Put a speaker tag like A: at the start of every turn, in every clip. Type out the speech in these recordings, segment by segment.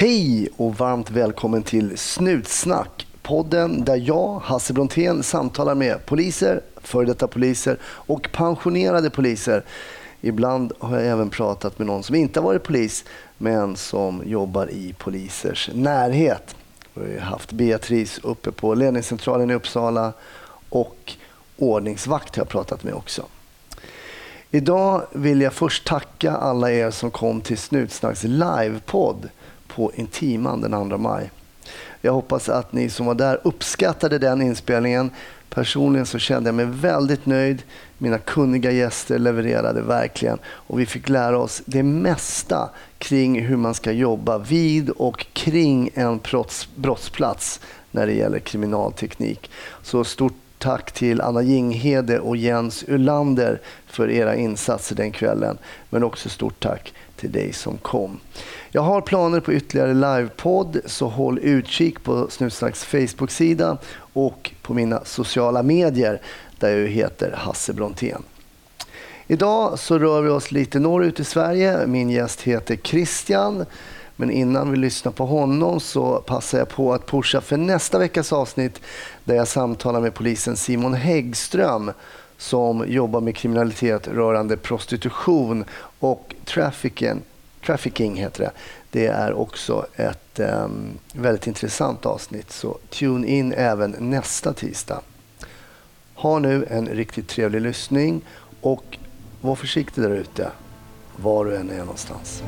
A: Hej och varmt välkommen till Snutsnack. Podden där jag, Hasse Brontén, samtalar med poliser, före detta poliser och pensionerade poliser. Ibland har jag även pratat med någon som inte har varit polis men som jobbar i polisers närhet. Vi har haft Beatrice uppe på ledningscentralen i Uppsala och ordningsvakt har jag pratat med också. Idag vill jag först tacka alla er som kom till Snutsnacks livepodd på Intiman den 2 maj. Jag hoppas att ni som var där uppskattade den inspelningen. Personligen så kände jag mig väldigt nöjd. Mina kunniga gäster levererade verkligen och vi fick lära oss det mesta kring hur man ska jobba vid och kring en brottsplats när det gäller kriminalteknik. Så stort tack till Anna Jinghede och Jens Ulander för era insatser den kvällen. Men också stort tack till dig som kom. Jag har planer på ytterligare livepodd så håll utkik på Snutsnacks Facebook-sida och på mina sociala medier där jag heter Hasse Brontén. Idag så rör vi oss lite norrut i Sverige. Min gäst heter Christian. Men innan vi lyssnar på honom så passar jag på att pusha för nästa veckas avsnitt där jag samtalar med polisen Simon Häggström som jobbar med kriminalitet rörande prostitution och trafficking. Trafficking heter det. Det är också ett um, väldigt intressant avsnitt, så tune in även nästa tisdag. Ha nu en riktigt trevlig lyssning och var försiktig där ute, var du än är någonstans.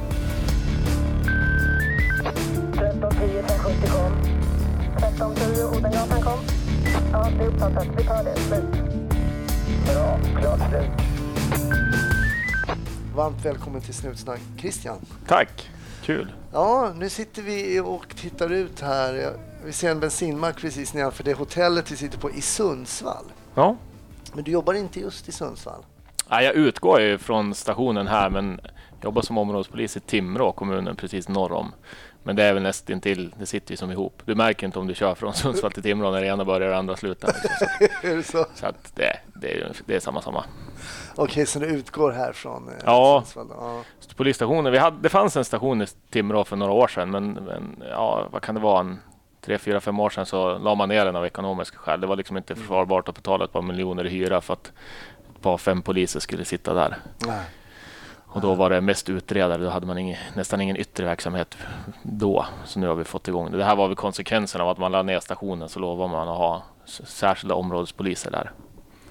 A: 1310 570 kom. 1310 Odengatan kom. Ja, det är uppfattat. Vi tar det. Slut. Bra. Klart slut. Varmt välkommen till Snutsnack, Christian.
B: Tack. Kul.
A: Ja, nu sitter vi och tittar ut här. Vi ser en bensinmack precis nedanför det hotellet vi sitter på i Sundsvall.
B: Ja.
A: Men du jobbar inte just i Sundsvall?
B: Ja, jag utgår ju från stationen här, men jobbar som områdespolis i Timrå, kommunen precis norr om. Men det är väl nästintill, det sitter ju som ihop. Du märker inte om du kör från Sundsvall till Timrå när det ena börjar och det andra slutar. Liksom.
A: Så, är det så?
B: så att det, det, är, det är samma samma.
A: Okej, så du utgår härifrån eh,
B: ja,
A: Sundsvall? Ja,
B: polisstationen. Vi hade, det fanns en station i Timrå för några år sedan, men, men ja, vad kan det vara? En, tre, fyra, fem år sedan så la man ner den av ekonomiska skäl. Det var liksom inte mm. försvarbart att betala ett par miljoner i hyra för att ett par, fem poliser skulle sitta där.
A: Nej.
B: Och då var det mest utredare. Då hade man ingen, nästan ingen yttre verksamhet då. Så nu har vi fått igång det. Det här var väl konsekvensen av att man lade ner stationen. Så lovar man att ha särskilda områdespoliser där.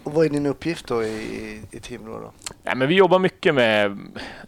A: Och vad är din uppgift då i, i Timrå? Då?
B: Ja, men vi jobbar mycket med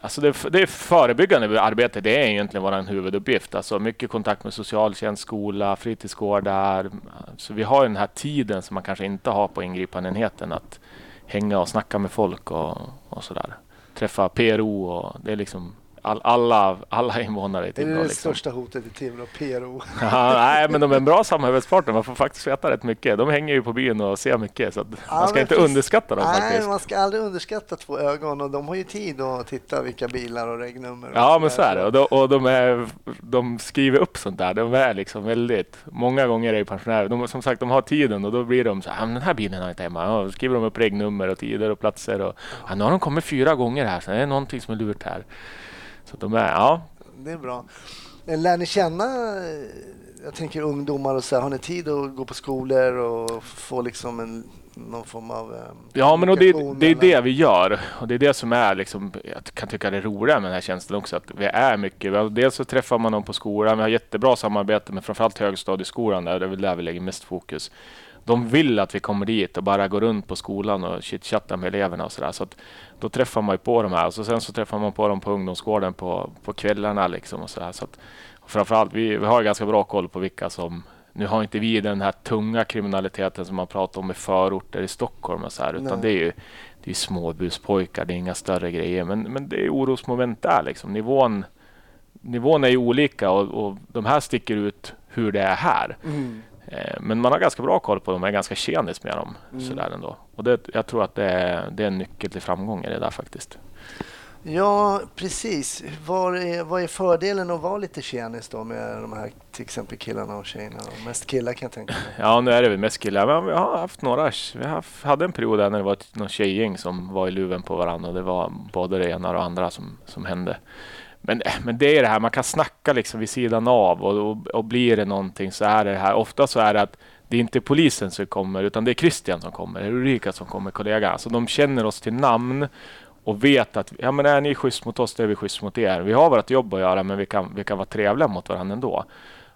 B: alltså det, det är förebyggande arbete. Det är egentligen vår huvuduppgift. Alltså mycket kontakt med socialtjänst, skola, fritidsgårdar. Så vi har den här tiden som man kanske inte har på ingripandenheten att hänga och snacka med folk och, och sådär träffa PRO och det är liksom all, alla, alla invånare i Timrå.
A: Det är det
B: liksom.
A: största hotet i Timrå, PRO.
B: ja, nej, men de är en bra samarbetspartner. Man får faktiskt veta rätt mycket. De hänger ju på byn och ser mycket, så ja, man ska inte underskatta dem.
A: Nej,
B: faktiskt.
A: man ska aldrig underskatta två ögon och de har ju tid att titta vilka bilar och regnummer. Och
B: ja, men så är det. Och, de, och de, är, de skriver upp sånt där. De är liksom väldigt... Många gånger är ju pensionärer. De, som sagt, de har tiden och då blir de så här, den här bilen har jag inte hemma. Ja, då skriver de upp regnummer och tider och platser. Och, ja, nu har de kommit fyra gånger här, så det är någonting som är lurt här. Så de är, ja.
A: Det är bra. Lär ni känna, jag tänker ungdomar och så här, har ni tid att gå på skolor och få liksom en någon form av eh,
B: Ja, men och det, det är det vi gör och det är det som är liksom, jag kan tycka det är roliga med den här tjänsten också, att vi är mycket. Dels så träffar man dem på skolan, vi har jättebra samarbete med framförallt högstadieskolan, där där vi lägger mest fokus de vill att vi kommer dit och bara går runt på skolan och chitchattar med eleverna och sådär. Så då träffar man ju på de här och så sen så träffar man på dem på ungdomsgården på, på kvällarna liksom och så Så framförallt, vi, vi har ganska bra koll på vilka som nu har inte vi den här tunga kriminaliteten som man pratar om i förorter i Stockholm och så här, utan Nej. det är ju det är småbuspojkar, det är inga större grejer, men, men det är orosmoment där liksom. Nivån, nivån är ju olika och, och de här sticker ut hur det är här. Mm. Eh, men man har ganska bra koll på dem, är ganska tjenis med dem. Mm. Sådär ändå. Och det, jag tror att det är, det är en nyckel till framgång i det där faktiskt.
A: Ja, precis. Vad är, vad är fördelen att vara lite tjenis då med de här till exempel killarna och tjejerna? Mest killar kan jag tänka mig.
B: Ja, nu är det väl mest killar. Men vi har haft några. Vi hade en period där när det var någon tjejgäng som var i luven på varandra och det var både det ena och det andra som, som hände. Men, men det är det här, man kan snacka liksom vid sidan av och, och, och blir det någonting så är det här. Ofta så är det att det är inte polisen som kommer utan det är Christian som kommer, Ulrika som kommer, kollega. Alltså de känner oss till namn och vet att ja, men är ni schysst mot oss, då är vi schysst mot er. Vi har vårt jobb att göra, men vi kan, vi kan vara trevliga mot varandra ändå.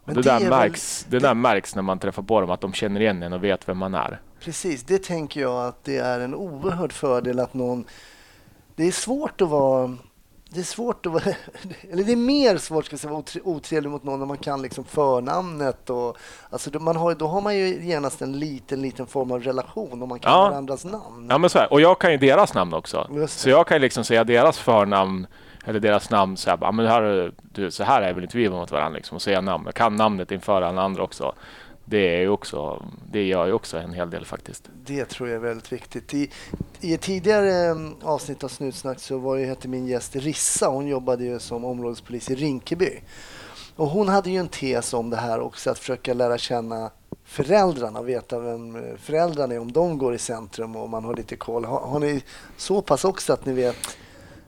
B: Och det, det, där märks, väl, det, där märks när man träffar på dem, att de känner igen en och vet vem man är.
A: Precis, det tänker jag att det är en oerhörd fördel att någon... Det är svårt att vara det är svårt att vara, eller det är mer svårt ska säga, vara otrevlig mot någon när man kan liksom förnamnet. Och, alltså man har, då har man ju genast en liten, liten form av relation om man kan ja. varandras namn.
B: Ja, men så här, och jag kan ju deras namn också. Så jag kan liksom säga deras förnamn eller deras namn. Så här, men här, du, så här är väl inte vi mot varandra liksom, och säga namn. Jag kan namnet inför alla andra också det, är också, det gör ju också en hel del faktiskt.
A: Det tror jag är väldigt viktigt. I, i ett tidigare mm, avsnitt av Snutsnack så var ju, hette min gäst Rissa. Hon jobbade ju som områdespolis i Rinkeby. Och hon hade ju en tes om det här också, att försöka lära känna föräldrarna, och veta vem eh, föräldrarna är, om de går i centrum och man har lite koll. Har, har ni så pass också att ni vet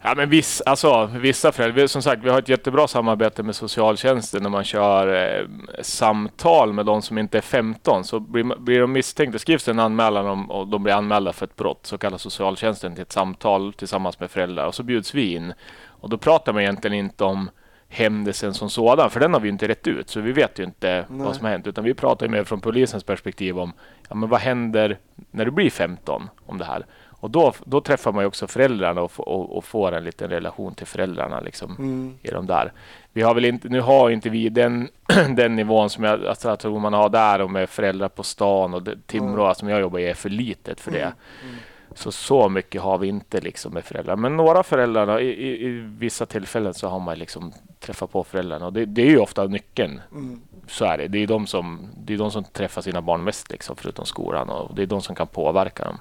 B: Ja, men viss, alltså, vissa föräldrar, som sagt, vi har ett jättebra samarbete med socialtjänsten när man kör eh, samtal med de som inte är 15. Så blir, blir de misstänkta, skrivs en anmälan om, och de blir anmälda för ett brott så kallar socialtjänsten till ett samtal tillsammans med föräldrar och så bjuds vi in. Och då pratar man egentligen inte om händelsen som sådan, för den har vi inte rätt ut, så vi vet ju inte Nej. vad som har hänt, utan vi pratar mer från polisens perspektiv om ja, men vad händer när du blir 15 om det här. Och då, då träffar man också föräldrarna och, och, och får en liten relation till föräldrarna liksom, mm. i de där. Vi har väl inte, nu har inte vi den, den nivån som jag, alltså, jag tror man har där och med föräldrar på stan och Timrå mm. som jag jobbar i är för litet för det. Mm. Så så mycket har vi inte liksom med föräldrar. Men några föräldrar, i, i, i vissa tillfällen så har man liksom träffat på föräldrarna och det, det är ju ofta nyckeln. Mm. Så är det. Det är de som, det är de som träffar sina barn mest liksom, förutom skolan och det är de som kan påverka dem.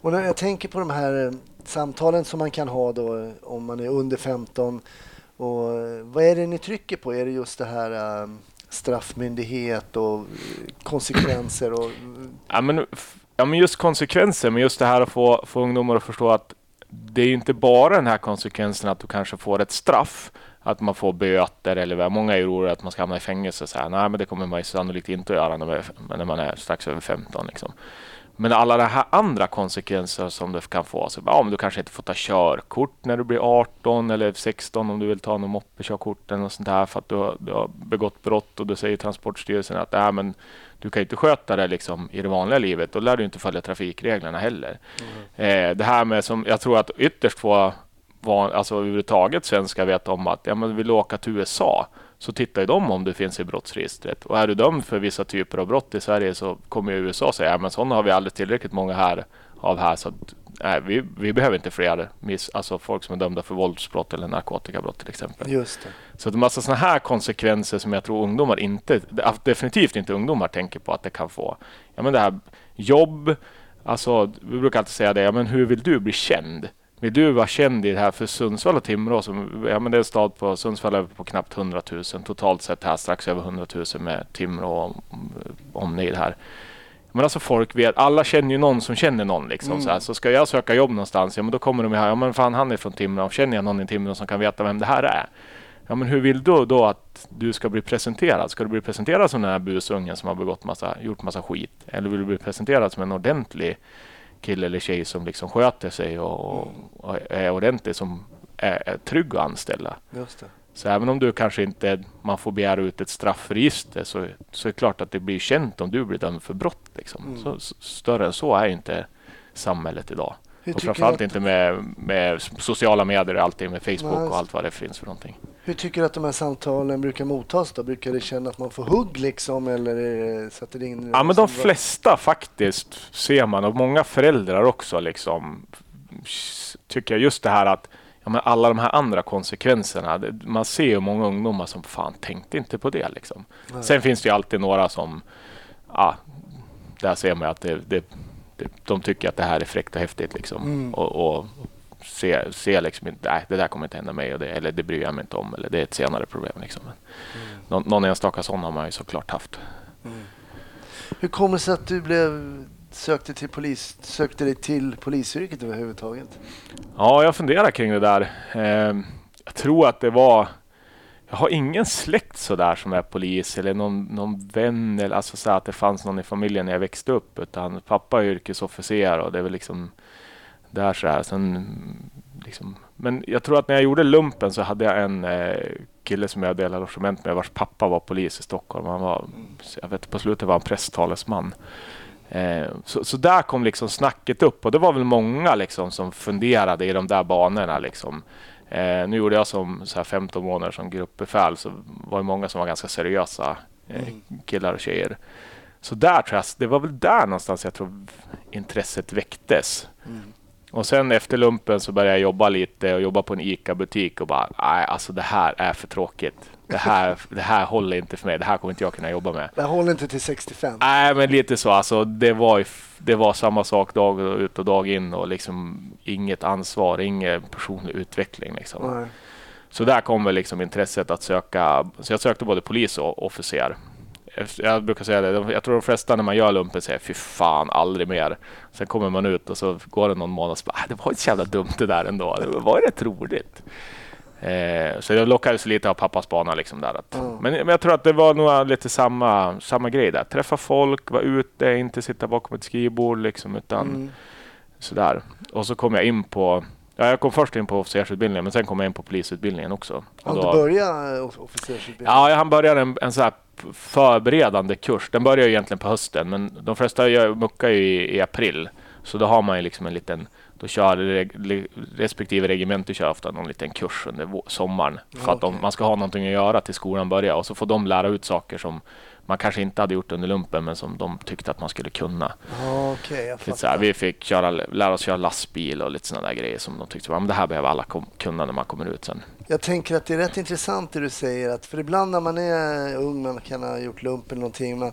A: Och när jag tänker på de här eh, samtalen som man kan ha då eh, om man är under 15. Och eh, vad är det ni trycker på? Är det just det här straffmyndighet och konsekvenser? Och...
B: Ja, men, ja, men just konsekvenser, men just det här att få, få ungdomar att förstå att det är inte bara den här konsekvensen att du kanske får ett straff, att man får böter eller många är oroliga att man ska hamna i fängelse. Så här, nej, men det kommer man sannolikt inte att göra när man är strax över 15. Liksom. Men alla de här andra konsekvenser som det kan få. Så, ja, men du kanske inte får ta körkort när du blir 18 eller 16 om du vill ta något moppekörkort eller något sånt där för att du har, du har begått brott och då säger Transportstyrelsen att äh, men du kan inte sköta det liksom i det vanliga livet. Då lär du inte följa trafikreglerna heller. Mm. Eh, det här med som jag tror att ytterst få van, alltså överhuvudtaget svenskar vet om att ja, men vill åka till USA så tittar de om du finns i brottsregistret. Och är du dömd för vissa typer av brott i Sverige så kommer USA säga att sådana har vi alldeles tillräckligt många här av här så att, nej, vi, vi behöver inte fler miss, alltså folk som är dömda för våldsbrott eller narkotikabrott till exempel.
A: Just det.
B: Så det är en massa sådana här konsekvenser som jag tror ungdomar inte, definitivt inte ungdomar tänker på att det kan få. Ja, men det här jobb, alltså vi brukar alltid säga det, ja, men hur vill du bli känd? Vill du vara känd i det här för Sundsvall och Timrå? Som, ja, men det är en stad på Sundsvall är på knappt 100 000. Totalt sett här strax över 100 000 med Timrå och omnejd här. Men alltså folk vet, alla känner ju någon som känner någon liksom. Mm. Så, här, så ska jag söka jobb någonstans, ja men då kommer de här, ja men fan han är från Timrå, känner jag någon i Timrå som kan veta vem det här är? Ja men hur vill du då att du ska bli presenterad? Ska du bli presenterad som den här busungen som har begått massa, gjort massa skit? Eller vill du bli presenterad som en ordentlig kille eller tjej som liksom sköter sig och, och är ordentlig, som är, är trygg att anställa. Så även om du kanske inte man får begära ut ett straffregister så, så är det klart att det blir känt om du blir dömd för brott. Liksom. Mm. Så, större än så är inte samhället idag. och framförallt att... inte med, med sociala medier och allting med Facebook Nej. och allt vad det finns för någonting.
A: Hur tycker du att de här samtalen brukar mottas? Då? Brukar det känna att man får hugg liksom? Eller sätter in
B: ja, men de flesta faktiskt ser man och många föräldrar också liksom tycker jag just det här att ja, men alla de här andra konsekvenserna. Man ser ju många ungdomar som fan tänkte inte på det liksom. Sen finns det ju alltid några som ja, där ser man att det, det, det, de tycker att det här är fräckt och häftigt liksom. Mm. Och, och, ser, ser liksom inte, nej det där kommer inte hända mig och det, eller det bryr jag mig inte om eller det är ett senare problem. Liksom. Mm. Någon, någon enstaka sån har man ju såklart haft. Mm.
A: Hur kommer det sig att du blev, sökte, till polis, sökte dig till polisyrket överhuvudtaget?
B: Ja, jag funderar kring det där. Eh, jag tror att det var jag har ingen släkt sådär som är polis eller någon, någon vän eller alltså så att det fanns någon i familjen när jag växte upp utan pappa är yrkesofficer och det är väl liksom där så här. Sen, liksom, men jag tror att när jag gjorde lumpen så hade jag en eh, kille som jag delade logement med vars pappa var polis i Stockholm. Han var, jag vet, på slutet var han presstalesman. Eh, så, så där kom liksom snacket upp och det var väl många liksom som funderade i de där banorna. Liksom. Eh, nu gjorde jag som så här 15 månader som gruppbefäl så var det många som var ganska seriösa eh, mm. killar och tjejer. Så där tror jag, det var väl där någonstans jag tror intresset väcktes. Mm. Och sen efter lumpen så började jag jobba lite och jobba på en ICA-butik och bara, nej alltså det här är för tråkigt. Det här, det här håller inte för mig. Det här kommer inte jag kunna jobba med.
A: Det håller inte till 65?
B: Nej, men lite så. Alltså, det, var, det var samma sak dag ut och dag in och liksom inget ansvar, ingen personlig utveckling. Liksom. Så där kom väl liksom intresset att söka. Så jag sökte både polis och officer jag brukar säga det, jag tror de flesta när man gör lumpen säger fy fan, aldrig mer. Sen kommer man ut och så går det någon månad och så bara, ah, det var inte så jävla dumt det där ändå. Det var rätt roligt. Eh, så jag lockades lite av pappas bana liksom där. Att, mm. men, men, jag tror att det var nog lite samma, samma grej där. Träffa folk, vara ute, inte sitta bakom ett skrivbord liksom, utan mm. sådär. Och så kom jag in på Ja, jag kom först in på officersutbildningen men sen kom jag in på polisutbildningen också.
A: Har du börjat officersutbildningen?
B: Ja, han började en, en så här förberedande kurs. Den börjar ju egentligen på hösten, men de flesta gör, muckar ju i, i, april. Så då har man ju liksom en liten, då kör respektive regemente kör ofta någon liten kurs under sommaren. För att de, man ska ha någonting att göra till skolan börjar och så får de lära ut saker som man kanske inte hade gjort under lumpen men som de tyckte att man skulle kunna.
A: Okay,
B: så här, vi fick köra, lära oss köra lastbil och lite sådana där grejer som de tyckte att det här behöver alla kunna när man kommer ut sen.
A: Jag tänker att det är rätt intressant det du säger. Att för ibland när man är ung, man kan ha gjort lumpen eller någonting. Man,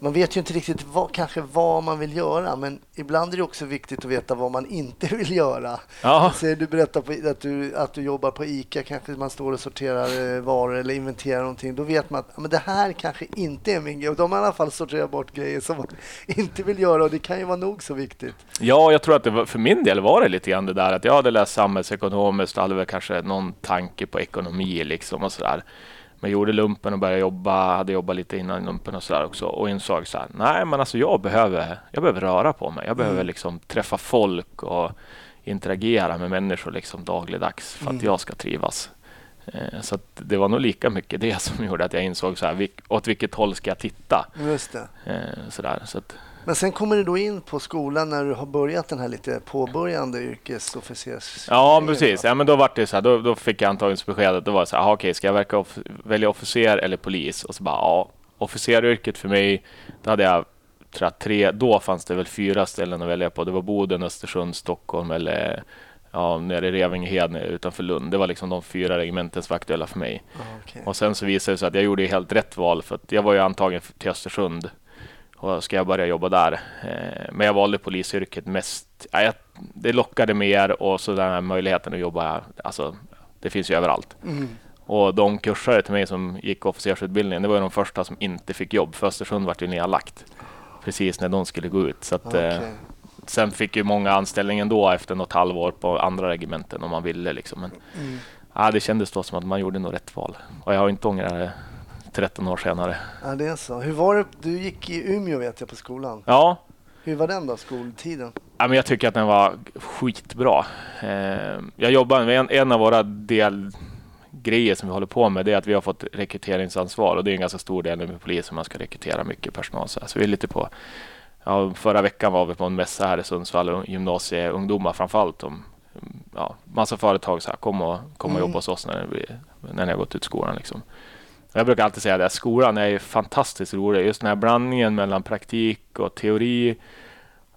A: man vet ju inte riktigt vad, kanske vad man vill göra, men ibland är det också viktigt att veta vad man inte vill göra. Du berättar på, att, du, att du jobbar på ICA, kanske man står och sorterar eh, varor eller inventerar någonting. Då vet man att men det här kanske inte är min grej. Och de har i alla fall sorterat bort grejer som man inte vill göra och det kan ju vara nog så viktigt.
B: Ja, jag tror att det var, för min del var det lite grann det där att jag hade läst samhällsekonomiskt och hade väl kanske någon tanke på ekonomi liksom och sådär. Men gjorde lumpen och började jobba, hade jobbat lite innan lumpen och sådär också och insåg så här, nej men alltså jag behöver, jag behöver röra på mig. Jag behöver mm. liksom träffa folk och interagera med människor liksom dagligdags för att mm. jag ska trivas. Eh, så det var nog lika mycket det som gjorde att jag insåg så här, åt vilket håll ska jag titta?
A: Just det.
B: Eh, så där, så att,
A: men sen kommer du då in på skolan när du har börjat den här lite påbörjande yrkesofficers...
B: Ja, precis. Ja, men då var det så här, då, då fick jag antagningsbeskedet. Då var det så här, aha, okej, ska jag verka off välja officer eller polis? Och så bara, ja, officeryrket för mig, då hade jag tror tre, då fanns det väl fyra ställen att välja på. Det var Boden, Östersund, Stockholm eller ja, nere i Revingehed utanför Lund. Det var liksom de fyra regementen som var aktuella för mig. okay. Och sen så visade det sig att jag gjorde helt rätt val för att jag var ju antagen till Östersund och ska jag börja jobba där. Eh, men jag valde polisyrket mest. det lockade mer och så den här möjligheten att jobba, alltså det finns ju överallt. Mm. Och de kursare till mig som gick officersutbildningen, det var de första som inte fick jobb. För Östersund vart ju nedlagt precis när de skulle gå ut. Så att, okay. eh, sen fick ju många anställningen då efter något halvår på andra regementen om man ville. Liksom. Men, mm. ja, det kändes då som att man gjorde nog rätt val. Och jag har inte ångrat det 13 år senare.
A: Ja, det är så. Hur var det? Du gick i Umeå vet jag på skolan.
B: Ja.
A: Hur var den då, skoltiden?
B: Ja, men jag tycker att den var skitbra. Eh, jag jobbar med en, en av våra delgrejer som vi håller på med det är att vi har fått rekryteringsansvar och det är en ganska stor del med polisen man ska rekrytera mycket personal. Så, vi är lite på ja, förra veckan var vi på en mässa här i Sundsvall, gymnasieungdomar framförallt. Om, ja, massa företag så här, kom och, kom och mm. jobba hos oss när, när ni har gått ut skolan. Liksom. Jag brukar alltid säga det, skolan är fantastiskt rolig. Just den här blandningen mellan praktik och teori.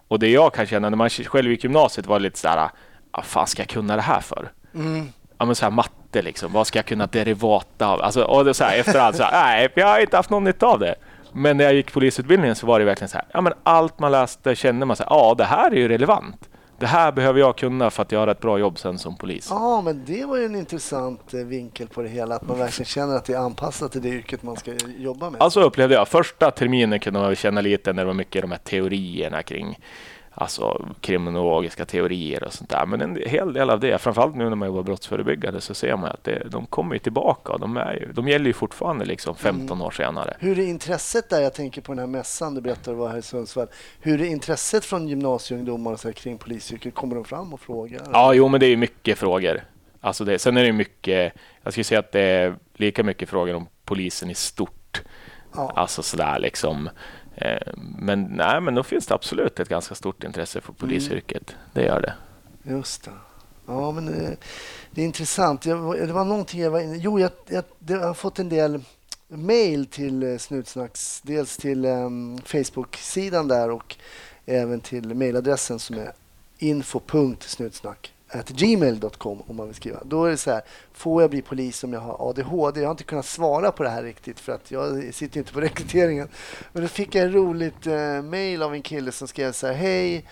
B: Och det jag kan känna när man själv gick gymnasiet var lite så här, vad ah, fan ska jag kunna det här för? Mm. Ja men så här matte liksom, vad ska jag kunna derivata av? Alltså, och det så här, efterhand så här, nej, jag har inte haft någon nytta av det. Men när jag gick polisutbildningen så var det verkligen så här, ja men allt man läste kände man så här, ja det här är ju relevant det här behöver jag kunna för att göra ett bra jobb sen som polis.
A: Ja, men det var ju en intressant eh, vinkel på det hela, att man verkligen känner att det är anpassat till det yrket man ska jobba med.
B: Alltså upplevde jag, första terminen kunde man känna lite när det var mycket de här teorierna kring alltså kriminologiska teorier och sånt där. Men en hel del av det, framförallt nu när man jobbar brottsförebyggande, så ser man att det, de kommer tillbaka. De, är ju, de gäller ju fortfarande liksom 15 mm. år senare.
A: Hur är intresset där? Jag tänker på den här mässan du berättade var här i Sundsvall. Hur är intresset från gymnasieungdomar så här, kring polisyrket? Kommer de fram och frågar?
B: Ja, jo, men det är mycket frågor. Alltså det, sen är det mycket, jag skulle säga att det är lika mycket frågor om polisen i stort. Ja. Alltså sådär liksom. Eh, men nej, men då finns det absolut ett ganska stort intresse för polisyrket. Mm. Det gör det.
A: Just det. Ja, men det, det är intressant. Jag, det var någonting jag var inne Jo, jag, jag, jag har fått en del mail till eh, Snutsnacks. Dels till um, Facebook-sidan där och även till mailadressen som är info.snutsnack gmail.com om man vill skriva. Då är det så här, får jag bli polis om jag har ADHD? Jag har inte kunnat svara på det här riktigt för att jag sitter inte på rekryteringen. Men då fick jag en roligt eh, mail av en kille som skrev så här, hej,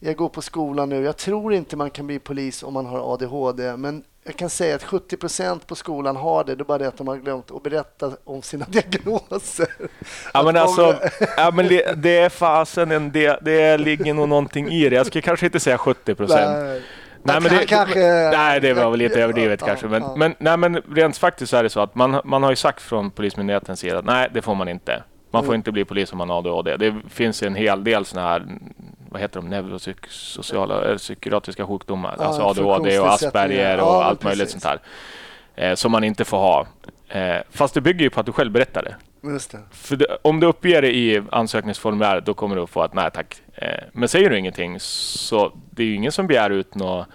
A: jag går på skolan nu. Jag tror inte man kan bli polis om man har ADHD, men jag kan säga att 70 procent på skolan har det. Det är bara det att de har glömt att berätta om sina diagnoser.
B: Ja, men alltså, ja, men det, det är fasen en det, det ligger nog någonting i det. Jag skulle kanske inte säga 70 procent. Nej, men det, kanske, nej, det var väl lite överdrivet ja, kanske. Men, ja. men, nej, men rent faktiskt så är det så att man, man har ju sagt från Polismyndighetens sida att nej, det får man inte. Man får mm. inte bli polis om man har ADHD. Det finns en hel del sådana här vad heter de, neuropsykiatriska eh, psykiatriska sjukdomar. Ja, alltså ADHD och Asperger och allt precis. möjligt sånt här. Eh, som man inte får ha. Eh, fast det bygger ju på att du själv berättar det. För det, om du uppger det i ansökningsformuläret då kommer du att få att nej tack. Eh, men säger du ingenting så det är ju ingen som begär ut något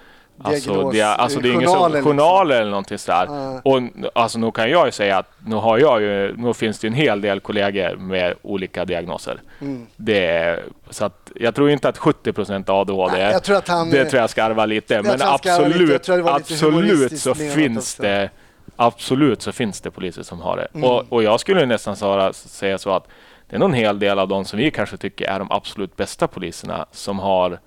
B: Alltså, det, alltså det är ingen som, liksom. journaler eller någonting sådär. Uh. Och alltså nu kan jag ju säga att nu har jag ju, nu finns det en hel del kollegor med olika diagnoser. Mm. Det så att jag tror inte att 70 procent ADHD, Nej, jag tror att han, det tror jag skarvar lite. Men absolut, absolut så finns det Absolut så finns det poliser som har det. Mm. Och, och jag skulle nästan säga så att det är nog en hel del av dem som vi kanske tycker är de absolut bästa poliserna som har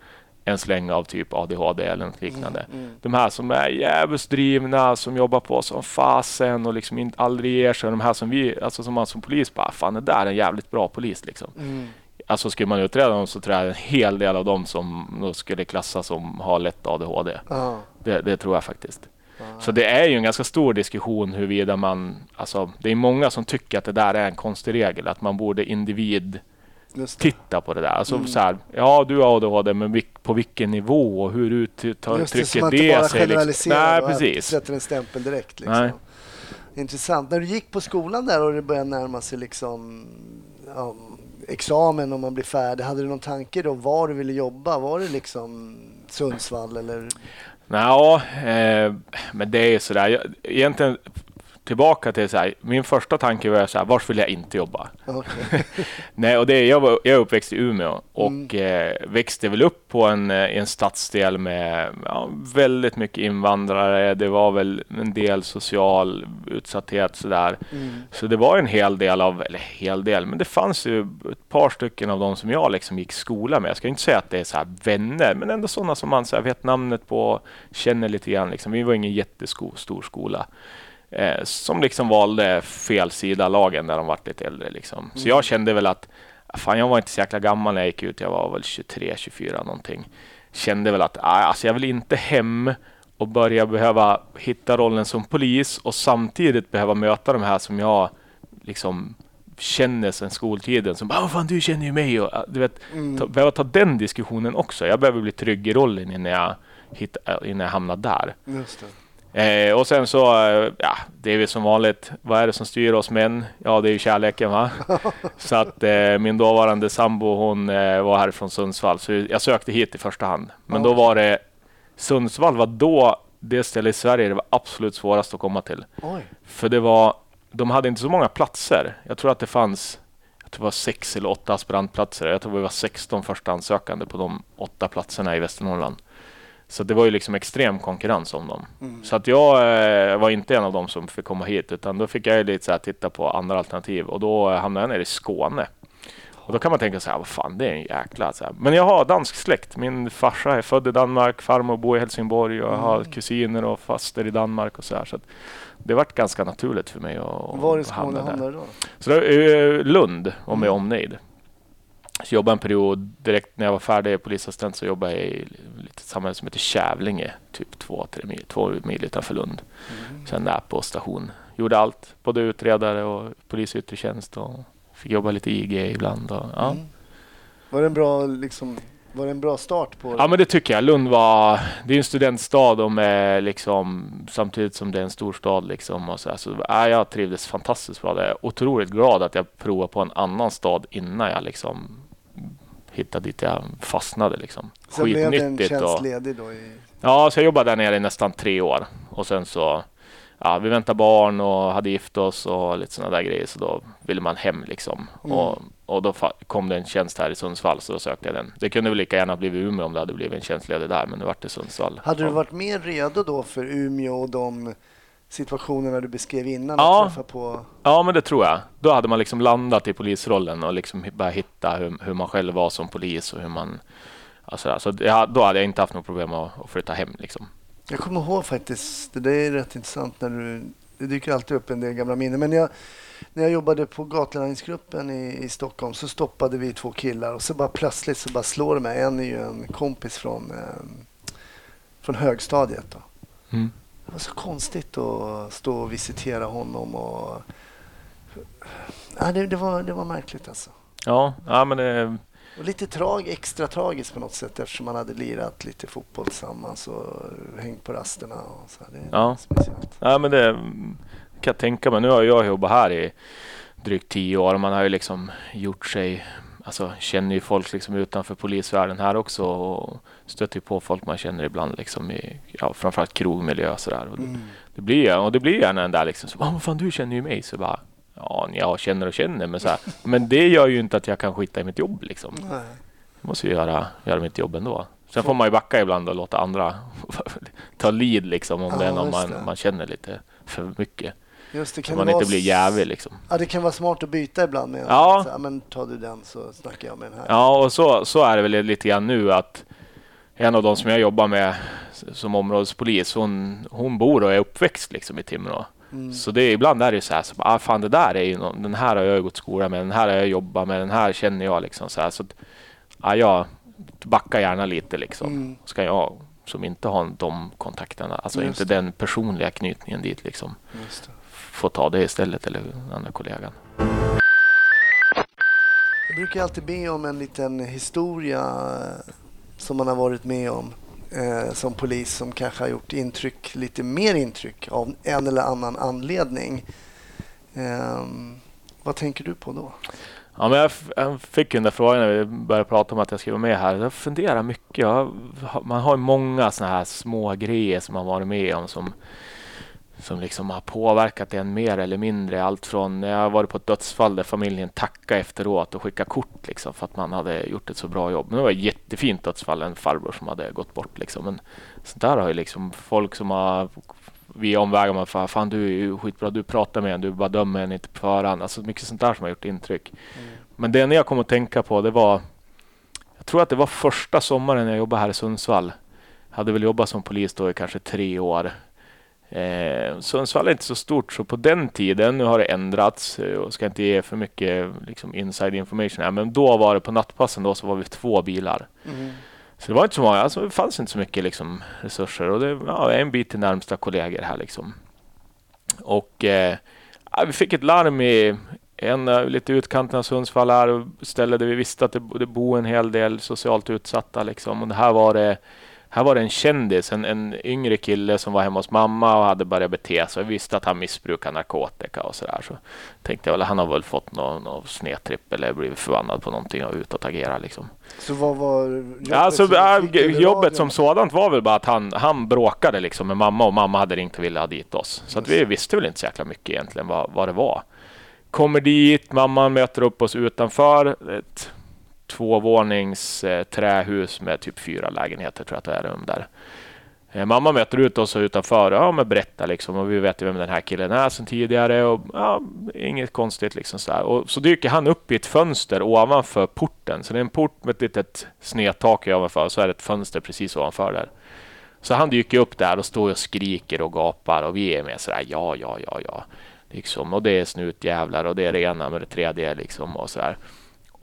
B: en släng av typ ADHD eller något liknande. Mm, mm. De här som är jävligt drivna, som jobbar på som fasen och liksom inte, aldrig ger sig. De här som vi, alltså som man som polis bara, fan det där är en jävligt bra polis liksom. Mm. Alltså skulle man utreda dem så tror jag en hel del av dem som skulle klassas som har lätt ADHD. Det, det, tror jag faktiskt. Så det är ju en ganska stor diskussion huruvida man, alltså det är många som tycker att det där är en konstig regel, att man borde individ titta på det där. Alltså mm. så här, ja du har ADHD men på vilken nivå och hur uttrycker det, sig? Så man inte bara
A: generaliserar liksom. Nej, precis. sätter en stämpel direkt. Liksom. Nej. Intressant. När du gick på skolan där och det började närma sig liksom, ja, examen och man blir färdig. Hade du någon tanke då var du ville jobba? Var det liksom Sundsvall eller?
B: Ja, eh, men det är sådär. Egentligen tillbaka till så här, min första tanke var så här, var vill jag inte jobba? Okay. Nej, och det, jag, var, jag är uppväxt i Umeå och mm. eh, växte väl upp på en, eh, en stadsdel med ja, väldigt mycket invandrare. Det var väl en del social utsatthet sådär. Mm. Så det var en hel del av, eller hel del, men det fanns ju ett par stycken av dem som jag liksom gick skola med. Jag ska inte säga att det är så här vänner, men ändå sådana som man så här, vet namnet på, känner lite grann. Liksom. Vi var ingen jättestor skola eh, som liksom valde fel sida lagen när de var lite äldre. Liksom. Så jag kände väl att fan, jag var inte så jäkla gammal när jag gick ut. Jag var väl 23, 24 någonting. Kände väl att alltså, jag vill inte hem och börja behöva hitta rollen som polis och samtidigt behöva möta de här som jag liksom känner sen skoltiden som bara fan du känner ju mig och du vet, mm. ta, behöva ta den diskussionen också. Jag behöver bli trygg i rollen innan jag, hitta, innan jag hamnar där. Eh, och sen så, eh, ja, det är väl som vanligt. Vad är det som styr oss män? Ja, det är ju kärleken va. så att eh, min dåvarande sambo hon eh, var här från Sundsvall, så jag sökte hit i första hand. Men då var det Sundsvall var då det ställe i Sverige det var absolut svårast att komma till. Oj. För det var, de hade inte så många platser. Jag tror att det fanns jag tror det var sex eller åtta aspirantplatser. Jag tror vi var 16 första ansökande på de åtta platserna i Västernorrland. Så det var ju liksom extrem konkurrens om dem. Mm. Så att jag eh, var inte en av dem som fick komma hit, utan då fick jag lite så här titta på andra alternativ och då hamnade jag nere i Skåne. Och då kan man tänka så här, vad fan det är en jäkla... Så här. Men jag har dansk släkt. Min farsa är född i Danmark, farmor bor i Helsingborg och jag har mm. kusiner och faster i Danmark och så här. Så det varit ganska naturligt för mig att
A: Var i Skåne hamnade du då?
B: Så det är Lund, om mm. jag omnejd. Så jobbade en period direkt när jag var färdig polisassistent så jobbade jag i ett samhälle som heter Kävlinge, typ två, tre mil, två mil utanför Lund. Mm. Sen där på station. Gjorde allt, både utredare och polis i yttre tjänst och fick jobba lite IG ibland. Och, ja. Mm.
A: Var det en bra liksom var det en bra start på det?
B: Ja men det tycker jag. Lund var, det är en studentstad och med liksom, samtidigt som det är en stor stad liksom. Och så, här, så ja, jag trivdes fantastiskt bra. Jag är otroligt glad att jag provade på en annan stad innan jag liksom hittade dit jag fastnade liksom.
A: Sen blev det en tjänstledig då? I...
B: Ja, så jag jobbade där nere i nästan tre år och sen så ja, vi väntade barn och hade gift oss och lite sådana där grejer. Så då ville man hem liksom. Mm. Och, och då kom det en tjänst här i Sundsvall så då sökte jag den. Det kunde väl lika gärna blivit Umeå om det hade blivit en tjänstledig där, men det vart i Sundsvall.
A: Hade du varit mer redo då för Umeå och de situationerna du beskrev innan? Ja, på...
B: ja men det tror jag. Då hade man liksom landat i polisrollen och liksom börjat hitta hur, hur man själv var som polis och hur man... Alltså, så jag, då hade jag inte haft något problem att, att flytta hem. Liksom.
A: Jag kommer ihåg faktiskt, det är rätt intressant när du, det dyker alltid upp en del gamla minnen. Men jag, när jag jobbade på gatulangningsgruppen i, i Stockholm så stoppade vi två killar och så bara plötsligt så bara slår det mig. En är ju en kompis från, eh, från högstadiet. Då. Mm. Det var så konstigt att stå och visitera honom. Och, ja, det, det, var, det var märkligt alltså.
B: Ja, ja men det
A: och lite trag, extra tragiskt på något sätt eftersom man hade lirat lite fotboll tillsammans och hängt på rasterna. Och så. Det är
B: ja. speciellt. Ja, men det kan jag tänka mig. Nu har jag jobbat här i drygt tio år och man har ju liksom gjort sig Alltså känner ju folk liksom utanför polisvärlden här också och stöter på folk man känner ibland liksom i ja, framförallt krogmiljö och sådär. Mm. Det blir och det blir gärna den där liksom så, vad fan du känner ju mig så bara Ja, jag känner och känner, men, så här, men det gör ju inte att jag kan skita i mitt jobb. Liksom. Nej. Jag måste ju göra, göra mitt jobb ändå. Sen får man ju backa ibland och låta andra ta lead liksom, om ja, det är någon man, man känner lite för mycket. Just det, kan så man inte blir jävig. Liksom.
A: Ja, det kan vara smart att byta ibland. Med ja. Så, men tar du den så snackar jag med den här.
B: Ja, och så, så är det väl lite grann nu att en av de som jag jobbar med som områdespolis, hon, hon bor och är uppväxt liksom i Timrå. Mm. Så det ibland är det så här, så, ah, fan det där är ju någon, den här har jag gått skola med, den här har jag jobbat med, den här känner jag liksom så här. Så att, ah, jag backar gärna lite liksom. Mm. Ska jag som inte har de kontakterna, alltså Just inte det. den personliga knytningen dit liksom. Få ta det istället eller andra kollegan.
A: Jag brukar alltid be om en liten historia som man har varit med om eh, som polis som kanske har gjort intryck, lite mer intryck av en eller annan anledning. Eh, vad tänker du på då?
B: Ja, men jag, jag fick den där frågan när vi började prata om att jag skulle vara med här. Jag funderar mycket. Jag, man har ju många sådana här små grejer som man varit med om som som liksom har påverkat en mer eller mindre. Allt från när jag varit på ett dödsfall där familjen tackade efteråt och skickade kort liksom för att man hade gjort ett så bra jobb. Men det var ett jättefint dödsfall, en farbror som hade gått bort liksom. Men sånt där har ju liksom folk som har via omvägar man för fan du är ju skitbra, du pratar med en, du bara dömer en inte på förhand. Alltså mycket sånt där som har gjort intryck. Mm. Men det enda jag kom att tänka på det var, jag tror att det var första sommaren jag jobbade här i Sundsvall. Jag hade väl jobbat som polis då i kanske tre år. Eh, Sundsvall är inte så stort, så på den tiden, nu har det ändrats eh, och ska inte ge för mycket liksom, inside information här, men då var det på nattpassen då så var vi två bilar. Mm. Så det var inte så många, alltså det fanns inte så mycket liksom, resurser och det ja, en bit till närmsta kollegor här liksom. Och eh, vi fick ett larm i en lite utkanten av Sundsvall här, ställe där vi visste att det, det bor en hel del socialt utsatta liksom. Och det här var det här var det en kändis, en, en yngre kille som var hemma hos mamma och hade börjat bete sig. Jag visste att han missbrukar narkotika och sådär. Så tänkte jag, väl, han har väl fått någon, någon snedtripp eller blivit förbannad på någonting och utåtagera liksom.
A: Så vad var jobbet?
B: Alltså, som, jobbet som sådant var väl bara att han, han bråkade liksom med mamma och mamma hade ringt och ville ha dit oss. Så att vi visste väl inte så jäkla mycket egentligen vad, vad det var. Kommer dit, mamman möter upp oss utanför. Ett tvåvånings eh, trähus med typ fyra lägenheter tror jag att det är rum där. Eh, mamma möter ut oss utanför ja, men berättar liksom och vi vet ju vem den här killen är sedan tidigare och ja, inget konstigt liksom så Och så dyker han upp i ett fönster ovanför porten. Så det är en port med ett litet snedtak ovanför och så är det ett fönster precis ovanför där. Så han dyker upp där och står och skriker och gapar och vi är med sådär ja, ja, ja, ja. Liksom. Och det är snutjävlar och det är det ena med det tredje liksom och sådär.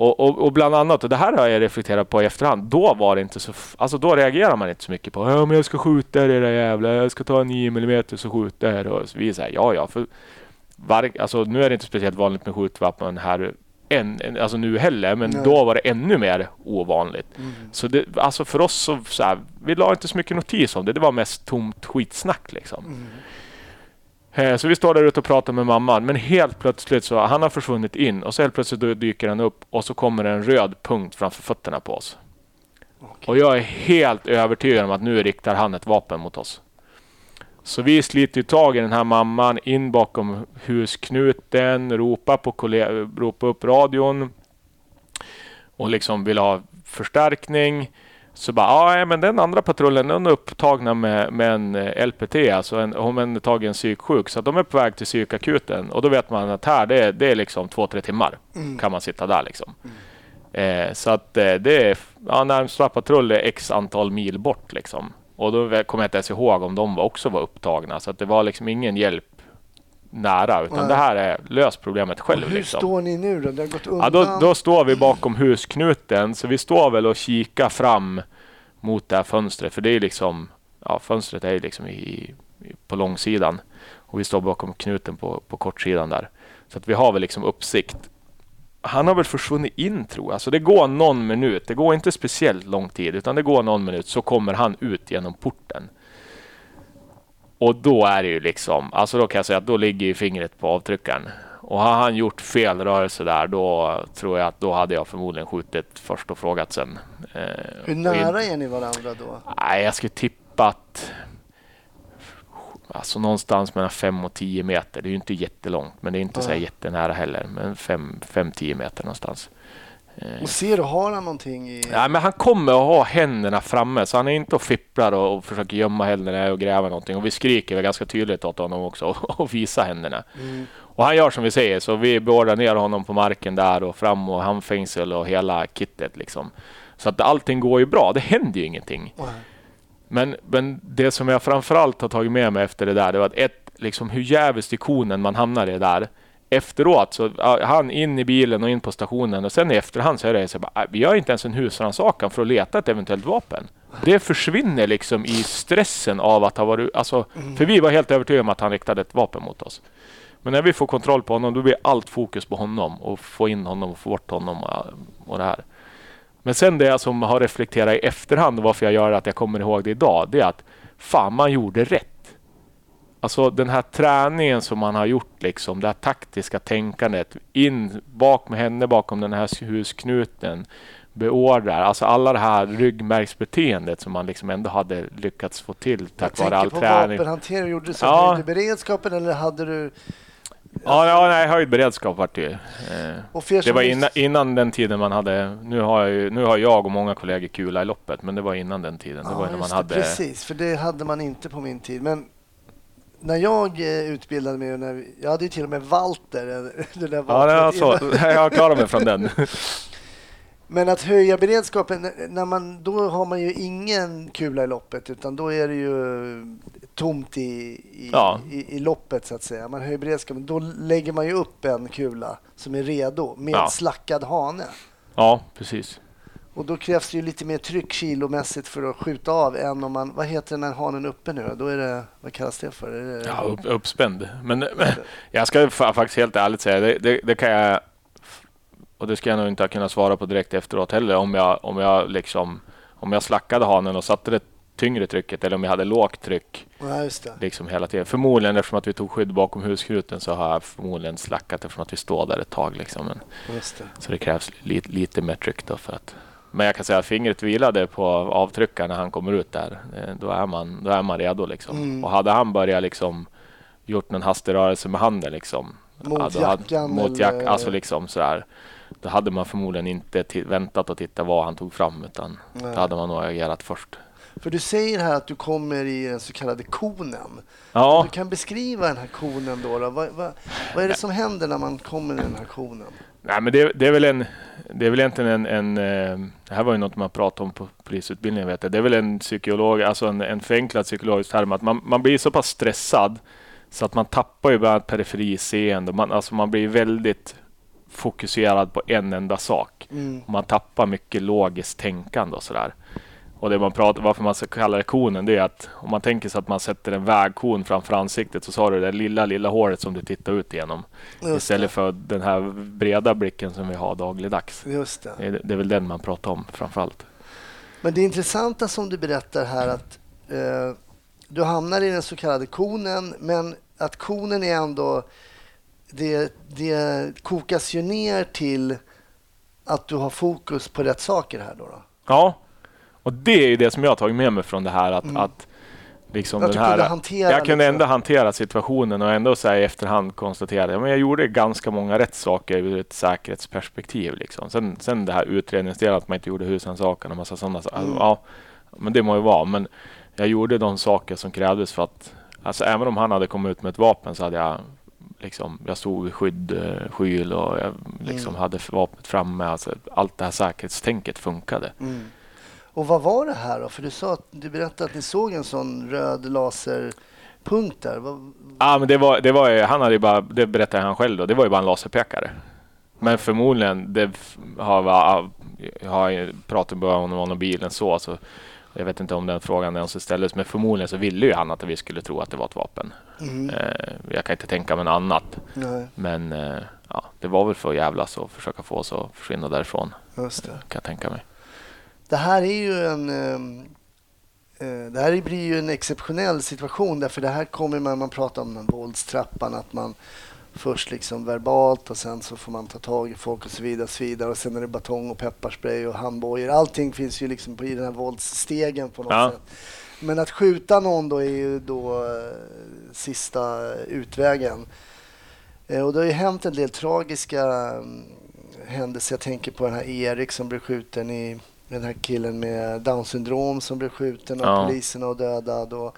B: Och, och, och, bland annat, och det här har jag reflekterat på i efterhand, då var det inte så... Alltså då reagerar man inte så mycket på ja men jag ska skjuta er era jävlar, jag ska ta 9 mm och skjuta er. Och så vi säger ja ja. För var, alltså, nu är det inte speciellt vanligt med skjutvapen här än, alltså nu heller, men Nej. då var det ännu mer ovanligt. Mm. Så det, alltså för oss så, så här, vi la inte så mycket notis om det. Det var mest tomt skitsnack liksom. Mm. Eh, så vi står där ute och pratar med mamman, men helt plötsligt så han har försvunnit in och så helt plötsligt dyker han upp och så kommer en röd punkt framför fötterna på oss. Okay. Och jag är helt övertygad om att nu riktar han ett vapen mot oss. Så vi sliter tag i den här mamman in bakom husknuten, ropar, på ropar upp radion och liksom vill ha förstärkning. Så bara, ja men den andra patrullen den är upptagna med, med en eh, LPT, alltså en omhändertagen psyksjuk. Så de är på väg till psykakuten och då vet man att här det är, det är liksom två, tre timmar mm. kan man sitta där liksom. Mm. Eh, så att eh, det är, ja, närmsta patrull är x antal mil bort liksom. Och då kommer jag inte ens ihåg om de också var upptagna. Så att det var liksom ingen hjälp nära. Utan Nej. det här är löst problemet själv.
A: Och hur
B: liksom.
A: står ni nu då? Det har gått undan?
B: Ja, då, då står vi bakom husknuten. Så vi står väl och kikar fram mot det här fönstret. För det är liksom, ja, fönstret är liksom i, i, på långsidan. Och vi står bakom knuten på, på kortsidan där. Så att vi har väl liksom uppsikt. Han har väl försvunnit in tror jag. Så det går någon minut. Det går inte speciellt lång tid utan det går någon minut så kommer han ut genom porten. Och då är det ju liksom, alltså då kan jag säga att då ligger ju fingret på avtryckaren. Och har han gjort fel rörelse där, då tror jag att då hade jag förmodligen skjutit först och frågat sen.
A: Eh, Hur nära är ni varandra då?
B: Nej, jag skulle tippa att alltså någonstans mellan 5 och 10 meter. Det är ju inte jättelångt, men det är inte så jättenära heller. Men 5-10 meter någonstans.
A: Och ser du, har han någonting i...
B: Ja, men han kommer att ha händerna framme, så han är inte och fipplar och, och försöker gömma händerna och gräva någonting. Och vi skriker väl ganska tydligt åt honom också och, och visar händerna. Mm. Och han gör som vi säger, så vi beordrar ner honom på marken där och fram och handfängsel och hela kittet liksom. Så att allting går ju bra. Det händer ju ingenting. Mm. Men, men det som jag framförallt har tagit med mig efter det där, det var att ett, liksom hur jävligt i konen man hamnar i där efteråt så han in i bilen och in på stationen och sen i efterhand så är det så bara, äh, vi gör inte ens en husrannsakan för att leta ett eventuellt vapen. Det försvinner liksom i stressen av att ha varit, alltså, mm. för vi var helt övertygade om att han riktade ett vapen mot oss. Men när vi får kontroll på honom, då blir allt fokus på honom och få in honom och få bort honom och det här. Men sen det jag som har reflekterat i efterhand, varför jag gör att jag kommer ihåg det idag, det är att fan, man gjorde rätt. Alltså den här träningen som man har gjort, liksom, det här taktiska tänkandet. In bak med henne bakom den här husknuten. Beordrar, alltså alla det här ryggmärgsbeteendet som man liksom ändå hade lyckats få till tack vare all träning. Jag
A: tänker på vapenhantering. Gjorde du så ja. höjde beredskapen eller hade du
B: Ja, ja nej, höjd beredskap vart det ju. Eh, det var innan, innan, den tiden man hade, nu har, jag ju, nu har jag och många kollegor kula i loppet, men det var innan den tiden. Det
A: ja,
B: var
A: när man hade... Precis, för det hade man inte på min tid. Men när jag eh, utbildade mig, när, jag hade ju till och med Walter.
B: Det där ja, det är så. jag klarar mig från den.
A: Men att höja beredskapen, när man, då har man ju ingen kula i loppet utan då är det ju tomt i, i, ja. i, i loppet så att säga. Man höjer beredskapen, då lägger man ju upp en kula som är redo med ja. slackad hane.
B: Ja, precis.
A: Och då krävs det ju lite mer tryck kilomässigt för att skjuta av än om man, vad heter den här hanen uppe nu då? är det, vad kallas det för? Det...
B: Ja, upp, uppspänd. Men, men jag ska faktiskt helt ärligt säga, det, det, det, kan jag, och det ska jag nog inte kunna svara på direkt efteråt heller, om jag, om jag liksom, om jag slackade hanen och satte det tyngre trycket eller om jag hade lågt tryck
A: ja,
B: liksom hela tiden. Förmodligen eftersom att vi tog skydd bakom husknuten så har jag förmodligen slackat eftersom att vi står där ett tag. Liksom. Men, det. Så det krävs li, lite mer tryck då för att men jag kan säga att fingret vilade på avtryckaren när han kommer ut där. Eh, då är man, då är man redo liksom. Mm. Och hade han börjat liksom gjort någon hastig rörelse med handen liksom.
A: Mot ja, jackan?
B: Mot jack, eller... Alltså liksom sådär. Då hade man förmodligen inte väntat och titta vad han tog fram utan Nej. då hade man nog agerat först.
A: För du säger här att du kommer i den så kallade konen.
B: Ja.
A: Du kan beskriva den här konen då. då. Vad, vad, vad är det som händer när man kommer i den här konen?
B: Nej, men det, det, är väl en, det är väl egentligen en, en eh, det här var ju något man pratade om på polisutbildningen vet jag. Det är väl en psykolog, alltså en, en förenklad psykologisk term att man, man blir så pass stressad så att man tappar ju bland annat periferiseende. Man, alltså man blir väldigt fokuserad på en enda sak.
A: Mm.
B: Man tappar mycket logiskt tänkande och sådär. Och det man pratar, varför man ska kalla det konen, det är att om man tänker sig att man sätter en vägkon framför ansiktet så har du det lilla, lilla håret som du tittar ut igenom.
A: Just
B: istället för den här breda blicken som vi har dagligdags.
A: Just det.
B: Det är, det är väl den man pratar om framförallt.
A: Men det intressanta som du berättar här att eh, du hamnar i den så kallade konen, men att konen är ändå... Det, det kokas ju ner till att du har fokus på rätt saker här då. då.
B: Ja, och det är ju det som jag har tagit med mig från det här att, att liksom
A: Mm. Att
B: den
A: du
B: här,
A: kunde hantera
B: jag kunde
A: liksom-
B: ändå hantera situationen och ändå så i efterhand konstatera att jag gjorde ganska många rätt saker ur ett säkerhetsperspektiv. Liksom. Sen, sen det här utredningsdelen att man inte gjorde husrannsakan och massa sådana saker.
A: Mm.
B: Ja, men det må ju vara. Men jag gjorde de saker som krävdes för att, alltså även om han hade kommit ut med ett vapen så hade jag liksom, jag stod i skydd, eh, skyl och jag liksom
A: Mm.
B: hade vapnet framme. Alltså, allt det här säkerhetstänket funkade.
A: Mm. Och vad var det här då? För du sa att du berättade att ni såg en sån röd laserpunkt där.
B: Ja, men det var, det var han hade ju bara, det berättade han själv då, det var ju bara en laserpekare. Men förmodligen, det har, har pratat med honom om bilen så, så jag vet inte om den frågan ens ställdes, men förmodligen så ville ju han att vi skulle tro att det var ett vapen.
A: mm.
B: Eh, jag kan inte tänka mig något annat.
A: Nej,
B: Men eh, ja, det var väl för att jävlas och försöka få oss att försvinna därifrån, kan jag tänka mig.
A: Det här är ju en... ehm, eh, Det här blir ju en exceptionell situation därför det här kommer man, man pratar om den våldstrappan att man först liksom verbalt och sen så får man ta tag i folk och så vidare och så vidare och sen är det batong och pepparspray och handbojor. Allting finns ju liksom på, i den här våldsstegen på något
B: Ja.
A: sätt. Men att skjuta någon då är ju då eh, sista utvägen. Eh, och det har ju hänt en del tragiska mm, händelser. Jag tänker på den här Erik som blev skjuten i den här killen med down syndrom som blev skjuten av
B: Ja.
A: polisen och dödad. Och,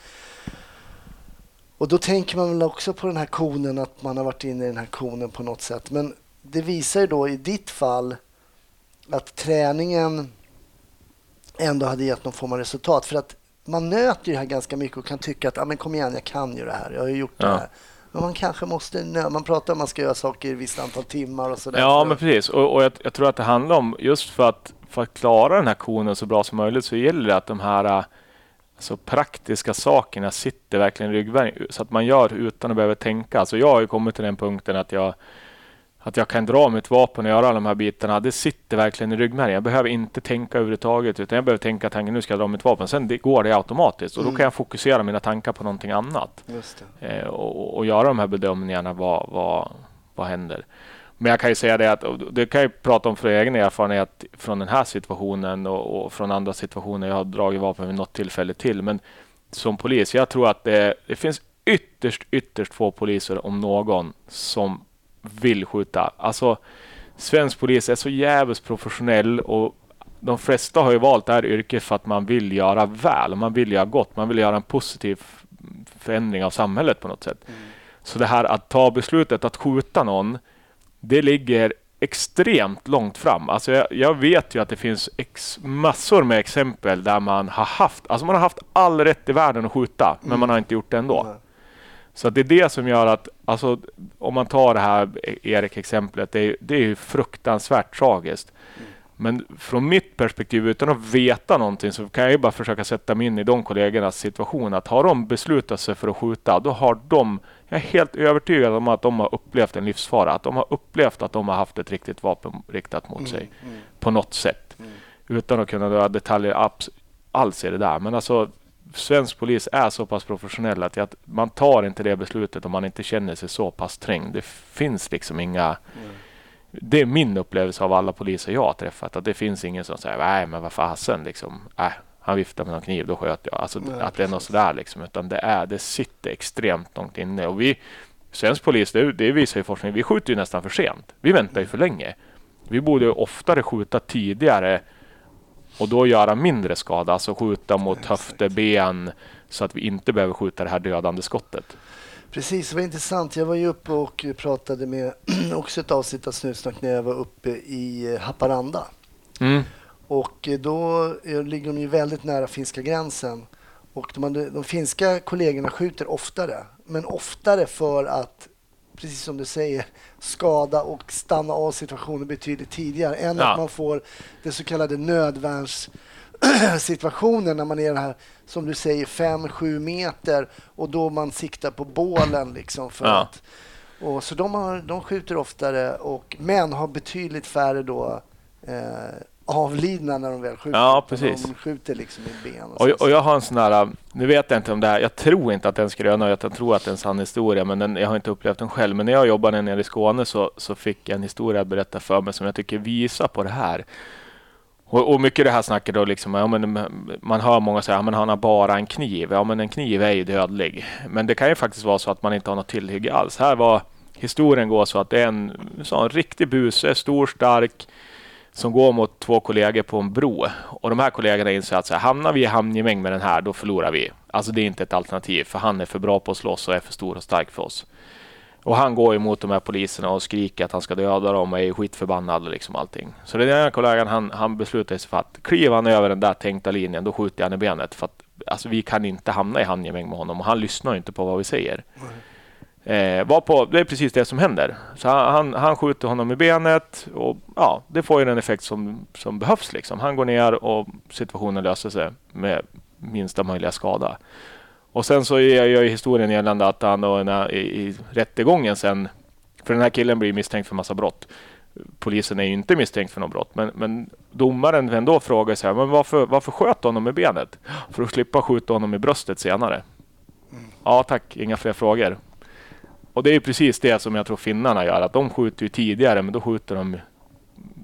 A: och då tänker man väl också på den här konen, att man har varit inne i den här konen på något sätt. Men det visar ju då i ditt fall att träningen ändå hade gett någon form av resultat. För att man nöter det här ganska mycket och kan tycka att ah, men kom igen, jag kan ju det här, jag har ju gjort det
B: Ja.
A: här. Men man kanske måste, nö- man pratar om att man ska göra saker i ett visst antal timmar och sådär.
B: Ja, men precis. Och, och jag, jag tror att det handlar om, just för att, för att klara den här konen så bra som möjligt så gäller det att de här äh, alltså, praktiska sakerna sitter verkligen i ryggmärgen så att man gör utan att behöva tänka. Alltså, jag har ju kommit till den punkten att jag, att jag kan dra mitt vapen och göra alla de här bitarna. Det sitter verkligen i ryggmärgen. Jag behöver inte tänka överhuvudtaget utan jag behöver tänka tanken nu ska jag dra mitt vapen. Sen det, går det automatiskt och då
A: Mm.
B: kan jag fokusera mina tankar på någonting annat eh, och, och göra de här bedömningarna. Vad, vad, vad händer? Men jag kan ju säga det att, det kan jag prata om för egen erfarenhet från den här situationen och, och från andra situationer. Jag har dragit vapen vid något tillfälle till. Men som polis, jag tror att det, det finns ytterst, ytterst få poliser, om någon, som vill skjuta. Alltså, svensk polis är så jävligt professionell och de flesta har ju valt det här yrket för att man vill göra väl, man vill göra gott, man vill göra en positiv förändring av samhället på något sätt. Så det här att ta beslutet att skjuta någon, det ligger extremt långt fram. Alltså jag, jag vet ju att det finns ex, massor med exempel där man har haft, alltså man har haft all rätt i världen att skjuta, men man har inte gjort det ändå.
A: Nej.
B: Så det är det som gör att, alltså, om man tar det här Erik-exemplet, det är, det är ju fruktansvärt tragiskt. Men från mitt perspektiv, utan att veta någonting, så kan jag ju bara försöka sätta mig in i de kollegornas situation. Att har de beslutat sig för att skjuta, då har de, jag är helt övertygad om att de har upplevt en livsfara. Att de har upplevt att de har haft ett riktigt vapen riktat mot sig
A: Mm.
B: på något sätt. Utan att kunna dra detaljer alls i det där. Men alltså, svensk polis är så pass professionell att, att man tar inte det beslutet om man inte känner sig så pass trängd. Det finns liksom inga... Det är min upplevelse av alla poliser jag har träffat. Att det finns ingen som säger nej men vad fasen liksom. Äh, han viftar med någon kniv, då sköt jag. Alltså
A: Nej,
B: att det är något sådär liksom. Utan det, är, det sitter extremt långt inne. Och vi, svensk polis, det, det visar ju forskning, vi skjuter ju nästan för sent. Vi väntar ju för länge. Vi borde ju oftare skjuta tidigare och då göra mindre skada. Alltså skjuta mot höfter, ben så att vi inte behöver skjuta det här dödande skottet.
A: Precis, det var intressant. Jag var ju uppe och pratade med också ett avsnitt av Snutsnack när jag var uppe i Haparanda.
B: Mm.
A: Och eh, då eh, ligger de ju väldigt nära finska gränsen. Och de, de finska kollegorna skjuter oftare, men oftare för att precis som du säger, skada och stanna av situationen betydligt tidigare än
B: Ja.
A: att man får det så kallade nödvärnssituationen när man är den här, som du säger, 5-7 meter och då man siktar på bålen liksom för
B: Ja.
A: att och så de, har, de skjuter oftare, och, men har betydligt färre då, eh, avlidna när de väl skjuter.
B: Ja, precis.
A: De skjuter liksom i ben. Och
B: Och,
A: så.
B: och jag har en sån här, nu vet jag inte om det här, jag tror inte att den skröna, jag tror att det är en sann historia, men den, jag har inte upplevt den själv. Men när jag jobbade nere i Skåne så, så fick jag en historia berättad för mig som jag tycker visar på det här. Och, och mycket det här snacket då liksom, ja, men, man hör många säga, ja, men han har bara en kniv. Ja, men en kniv är ju dödlig. Men det kan ju faktiskt vara så att man inte har något tillhygge alls. Här var historien går så att det är en, så, en riktig buse, stor, stark, som går mot två kollegor på en bro. Och de här kollegorna inser att så här, hamnar vi i hamngemäng med den här, då förlorar vi. Alltså det är inte ett alternativ, för han är för bra på att slåss och är för stor och stark för oss. Och han går emot de här poliserna och skriker att han ska döda dem och är skitförbannad och liksom allting. Så den ena kollegan han, han beslutar sig för att kliver han över den där tänkta linjen, då skjuter jag han i benet. För att alltså, vi kan inte hamna i handgemäng med honom och han lyssnar inte på vad vi säger. Eh, var på, det är precis det som händer. Så han, han, skjuter honom i benet och ja, det får ju den effekt som, som behövs. Liksom. Han går ner och situationen löser sig med minsta möjliga skada. Och sen så gör ju historien gällande att han då när, i, i rättegången sen, för den här killen blir misstänkt för massa brott. Polisen är ju inte misstänkt för något brott, men, men domaren ändå frågar sig men varför, varför sköt honom i benet? För att slippa skjuta honom i bröstet senare. Ja tack, inga fler frågor. Och det är ju precis det som jag tror finnarna gör, att de skjuter ju tidigare, men då skjuter de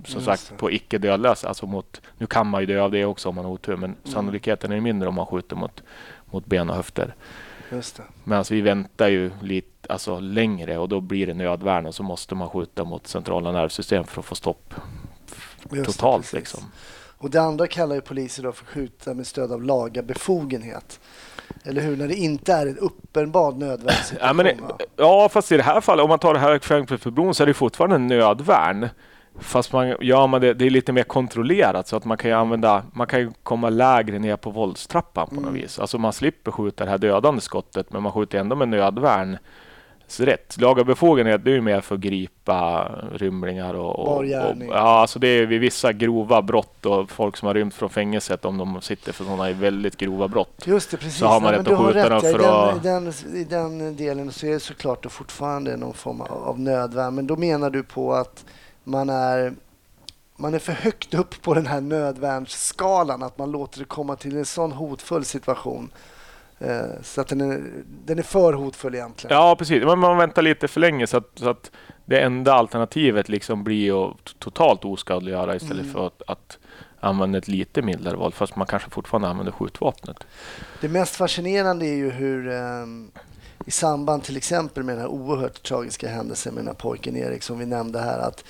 B: som sagt
A: det.
B: på icke dödlösa. Alltså mot, nu kan man ju dö av det också om man har otur, men sannolikheten är mindre om man skjuter mot, mot ben och höfter.
A: Det.
B: Medan vi väntar ju lite alltså, längre och då blir det nödvärn och så måste man skjuta mot centrala nervsystem för att få stopp
A: Just det,
B: totalt.
A: precis.
B: liksom.
A: Och det andra kallar ju poliser då för skjuta med stöd av laga befogenhet. Eller hur? När det inte är en uppenbar nödvärnssituation.
B: Ja, men, ja, fast i det här fallet, om man tar det här exemplet för bron så är det fortfarande en nödvärn. Fast man, ja, men det, det är lite mer kontrollerat så att man kan använda, man kan komma lägre ner på våldstrappan på något
A: Mm.
B: vis. Alltså man slipper skjuta det här dödande skottet men man skjuter ändå med nödvärn. Så rätt. Laga befogenhet det är ju mer för att gripa rymlingar och, och, och ja, alltså det är vid vissa grova brott och folk som har rymt från fängelset om de sitter för sådana väldigt grova brott.
A: Just det, precis.
B: så har man
A: Nej,
B: rätt att skjuta dem
A: Ja,
B: för
A: I den, i, den, I den delen så är det såklart då fortfarande någon form av av nödvärn. Men då menar du på att man är, man är för högt upp på den här nödvärnsskalan. Att man låter det komma till en sån hotfull situation. Eh, så att den är, den är för hotfull egentligen.
B: Ja, precis. Men man väntar lite för länge så att, så att det enda alternativet liksom blir att totalt oskadliggöra istället
A: Mm.
B: för att, att använda ett lite mildare våld. Fast man kanske fortfarande använder skjutvapnet.
A: Det mest fascinerande är ju hur ehm, i samband till exempel med den här oerhört tragiska händelsen med den här pojken Erik som vi nämnde här att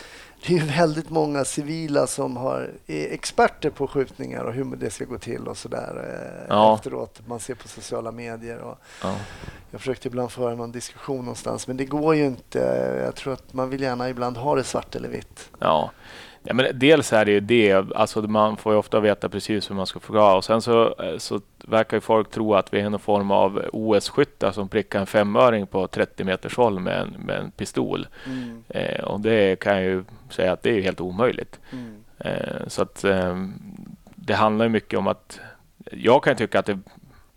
A: det är väldigt många civila som har, är experter på skjutningar och hur det ska gå till och sådär eh,
B: Ja.
A: efteråt. Man ser på sociala medier och
B: Ja.
A: jag försökte ibland föra någon diskussion någonstans men det går ju inte. Jag tror att man vill gärna ibland ha det svart eller vitt.
B: Ja. Ja, men dels är det ju det, alltså man får ju ofta veta precis hur man ska förklara och sen så, eh, så verkar ju folk tro att vi är någon form av OS-skyttar som prickar en femöring på 30 meters håll med en, med en pistol.
A: Mm.
B: Eh, och det kan jag ju säga att det är helt omöjligt.
A: Mm.
B: Eh, så att eh, det handlar ju mycket om att jag kan tycka att det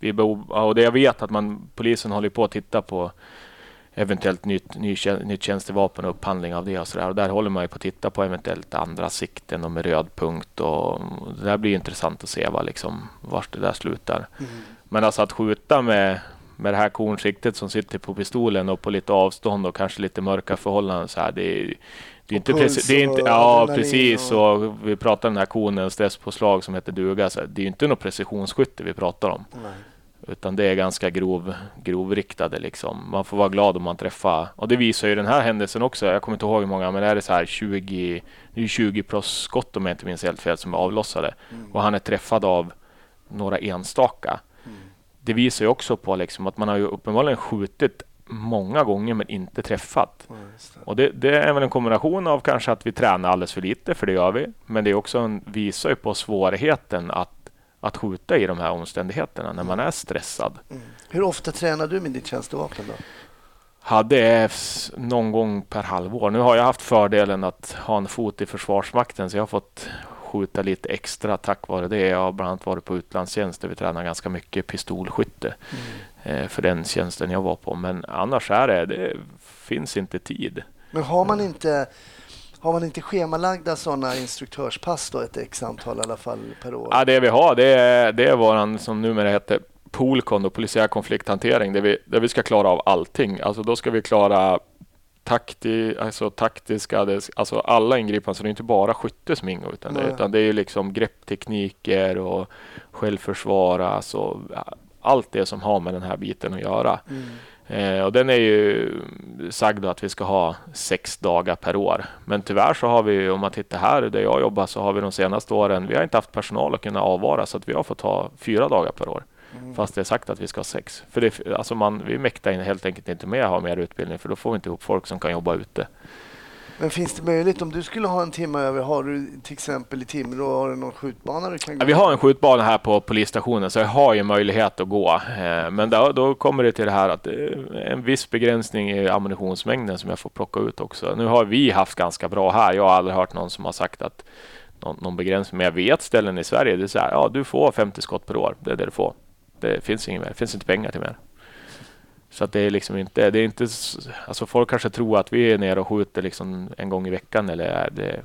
B: vi behov, och det jag vet att man polisen håller på att titta på eventuellt nytt, ny, nytt tjänstevapen och upphandling av det och så där. Och där håller man ju på att titta på eventuellt andra sikten och med röd punkt och det där blir intressant att se vad liksom, vart det där slutar.
A: Mm.
B: Men alltså att skjuta med, med det här kornsiktet som sitter på pistolen och på lite avstånd och kanske lite mörka förhållanden så här. Det är, det är inte precis, det är inte, ja precis
A: och-
B: och vi pratar om den här konen stresspåslag som heter duga. Så det är ju inte något precisionsskytte vi pratar om.
A: Nej.
B: Utan det är ganska grov, grovriktade liksom. Man får vara glad om man träffar. Och det visar ju den här händelsen också. Jag kommer inte ihåg hur många, men det är så här 20, det är 20 plus skott om jag inte minns helt fel som är avlossade.
A: Mm.
B: Och han är träffad av några enstaka.
A: Mm.
B: Det visar ju också på liksom att man har ju uppenbarligen skjutit många gånger men inte träffat.
A: Ja, det.
B: Och det, det är väl en kombination av kanske att vi tränar alldeles för lite, för det gör vi. Men det är också en, visar ju på svårigheten att, att skjuta i de här omständigheterna när man är stressad.
A: Mm. Hur ofta tränar du med ditt tjänstevapen då?
B: hade EFS någon gång per halvår. Nu har jag haft fördelen att ha en fot i Försvarsmakten så jag har fått skjuta lite extra tack vare det. Jag har bland annat varit på utlandstjänst där vi tränar ganska mycket pistolskytte mm. eh, för den tjänsten jag var på. Men annars är det, det finns inte tid.
A: Men har man inte har man inte schemalagda sådana instruktörspass då, ett x antal i alla fall per år?
B: Ja, det vi har det är, det är våran, som numera heter Polkon, polisiär konflikthantering, där vi, där vi ska klara av allting. Alltså då ska vi klara takti, alltså taktiska, alltså alla ingripanden, så det är inte bara skytte som ingår, utan, det, utan det är liksom grepptekniker och självförsvara, alltså allt det som har med den här biten att göra. Mm. Eh, och den är ju sagd att vi ska ha sex dagar per år. Men tyvärr så har vi, om man tittar här där jag jobbar, så har vi de senaste åren, vi har inte haft personal att kunna avvara, så att vi har fått ha fyra dagar per år. Mm. Fast det är sagt att vi ska ha sex. För det, alltså man, vi mäktar helt enkelt inte med att ha mer utbildning, för då får vi inte ihop folk som kan jobba ute.
A: Men finns det möjlighet, om du skulle ha en timme över, har du till exempel i Timrå, har du någon skjutbana du kan gå?
B: Ja, vi har en skjutbana här på polisstationen, så jag har ju möjlighet att gå. Eh, men då, då kommer det till det här att det är en viss begränsning i ammunitionsmängden som jag får plocka ut också. Nu har vi haft ganska bra här. Jag har aldrig hört någon som har sagt att någon, någon begränsning, men jag vet ställen i Sverige, det är så här, ja du får 50 skott per år, det är det du får. Det finns inget mer, det finns inte pengar till mer. Så att det är liksom inte, det är inte, alltså folk kanske tror att vi är nere och skjuter liksom en gång i veckan eller det.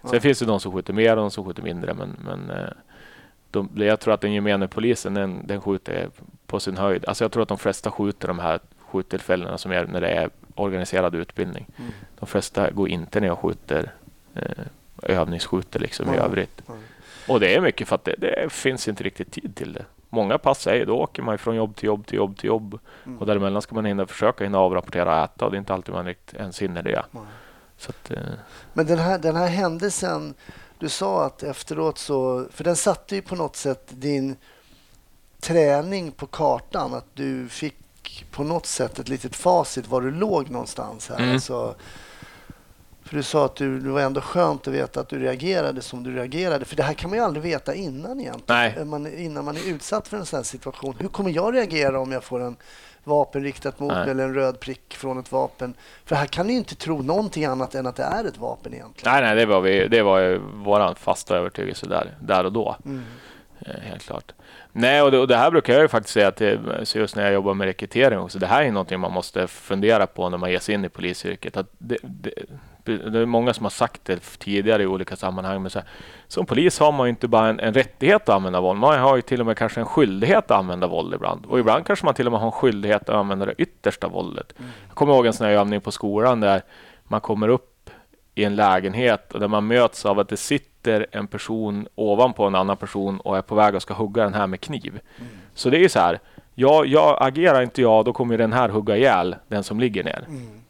B: Sen ja. finns det de som skjuter mer och de som skjuter mindre, men, men eh, de, jag tror att den gemene polisen, den, den skjuter på sin höjd. Alltså jag tror att de flesta skjuter de här skjuttillfällena som är när det är organiserad utbildning. Mm. De flesta går inte ner och skjuter eh, övningsskjuter liksom mm. i övrigt. Mm. Och det är mycket för att det, det finns inte riktigt tid till det många pass är då åker man från jobb till jobb till jobb till jobb. Mm. Och däremellan ska man hinna försöka hinna avrapportera och äta och det är inte alltid man riktigt ens hinner det. Mm. Att, eh.
A: Men den här, den här händelsen, du sa att efteråt så, för den satte ju på något sätt din träning på kartan, att du fick på något sätt ett litet facit var du låg någonstans. här. Mm. Alltså, för du sa att du, det var ändå skönt att veta att du reagerade som du reagerade. För det här kan man ju aldrig veta innan egentligen. Man, innan man är utsatt för en sån här situation. Hur kommer jag reagera om jag får en vapen riktat mot mig eller en röd prick från ett vapen? För här kan ni ju inte tro någonting annat än att det är ett vapen egentligen.
B: Nej, nej det var, vi, det var vår fasta övertygelse där, där och då. Mm. Eh, helt klart. Nej, och det, och det, här brukar jag ju faktiskt säga till, just när jag jobbar med rekrytering också. Det här är någonting man måste fundera på när man ger sig in i polisyrket. Att det, det, det är många som har sagt det tidigare i olika sammanhang. Men så här, som polis har man ju inte bara en, en, rättighet att använda våld. Man har ju till och med kanske en skyldighet att använda våld ibland. Och ibland kanske man till och med har en skyldighet att använda det yttersta våldet. Mm. Jag kommer ihåg en sån här övning på skolan där man kommer upp i en lägenhet och där man möts av att det sitter en person ovanpå en annan person och är på väg att ska hugga den här med kniv. Mm. Så det är så här. Ja, jag agerar inte jag, då kommer den här hugga ihjäl den som ligger ner. Mm.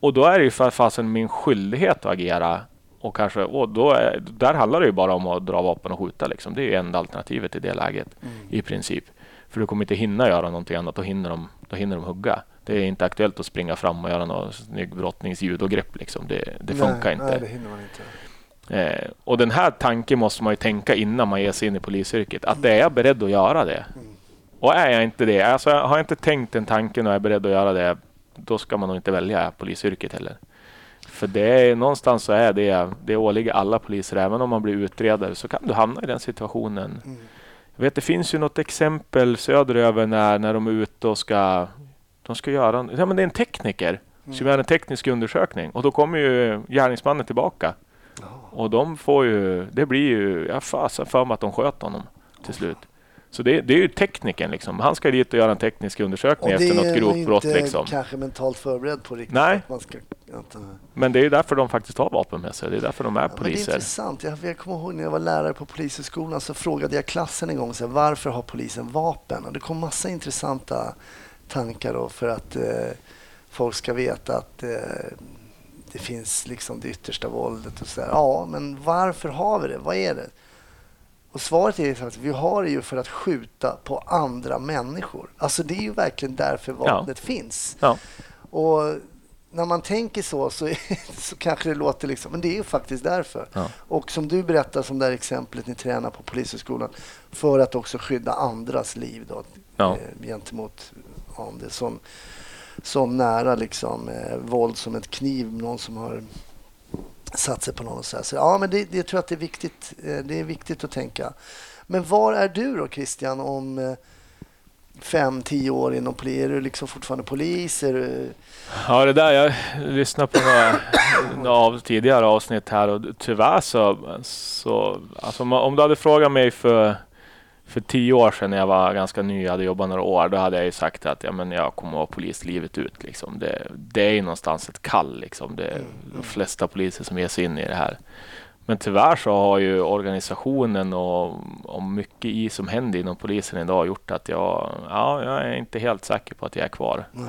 B: Och då är det ju för fasen min skyldighet att agera. Och kanske, och då är, där handlar det ju bara om att dra vapen och skjuta. Liksom. Det är ju enda alternativet i det läget mm. i princip. För du kommer inte hinna göra någonting annat. Då hinner de, då hinner de hugga. Det är inte aktuellt att springa fram och göra något snygg brottningsjudogrepp. Liksom. Det, det nej, funkar inte.
A: Nej, det hinner man inte.
B: Eh, och den här tanken måste man ju tänka innan man ger sig in i polisyrket. Att mm. är jag beredd att göra det? Mm. Och är jag inte det, alltså har jag inte tänkt den tanken och är beredd att göra det, då ska man nog inte välja polisyrket heller. För det är någonstans så är det, det åligger alla poliser, även om man blir utredare så kan du hamna i den situationen. Mm. Jag vet, det finns ju något exempel söderöver när, när de är ute och ska, de ska göra, ja men det är en tekniker mm. som gör en teknisk undersökning och då kommer ju gärningsmannen tillbaka. Oh. Och de får ju, det blir ju, jag fasen för mig att de sköt honom till slut. Så det, det är ju tekniken. Liksom. Han ska dit och göra en teknisk undersökning efter något grovt brott. Det är
A: liksom. kanske mentalt förberedd på riktigt.
B: Nej,
A: ska, inte...
B: men det är därför de faktiskt har vapen med sig. Det är därför de är ja, poliser.
A: det är intressant. Jag, jag kommer ihåg när jag var lärare på Polishögskolan så frågade jag klassen en gång så här, varför har polisen vapen? Och det kom massa intressanta tankar då för att eh, folk ska veta att eh, det finns liksom det yttersta våldet. Och så där. Ja, men varför har vi det? Vad är det? Och svaret är att vi har det ju för att skjuta på andra människor. Alltså det är ju verkligen därför vapnet ja. finns.
B: Ja.
A: Och när man tänker så, så, så kanske det låter liksom, men det är ju faktiskt därför. Ja. Och som du berättar, som det här exemplet ni tränar på Polishögskolan, för att också skydda andras liv då, ja. eh, gentemot om det som som nära liksom, eh, våld som ett kniv, någon som har satt sig på någon. Och så, så ja, men det, det tror jag att det är viktigt. Eh, det är viktigt att tänka. Men var är du då Christian om eh, fem, tio år inom polis? Är du liksom fortfarande polis? Är du...
B: Ja, det där. Jag lyssnade på några, några av tidigare avsnitt här och tyvärr så, så alltså om du hade frågat mig för för tio år sedan när jag var ganska ny, jag hade jobbat några år, då hade jag ju sagt att ja, men jag kommer att vara polis livet ut. Liksom. Det, det är ju någonstans ett kall. Liksom. Det är de mm. flesta poliser som ger sig in i det här. Men tyvärr så har ju organisationen och, och mycket i som händer inom polisen idag gjort att jag, ja, jag är inte helt säker på att jag är kvar. Nej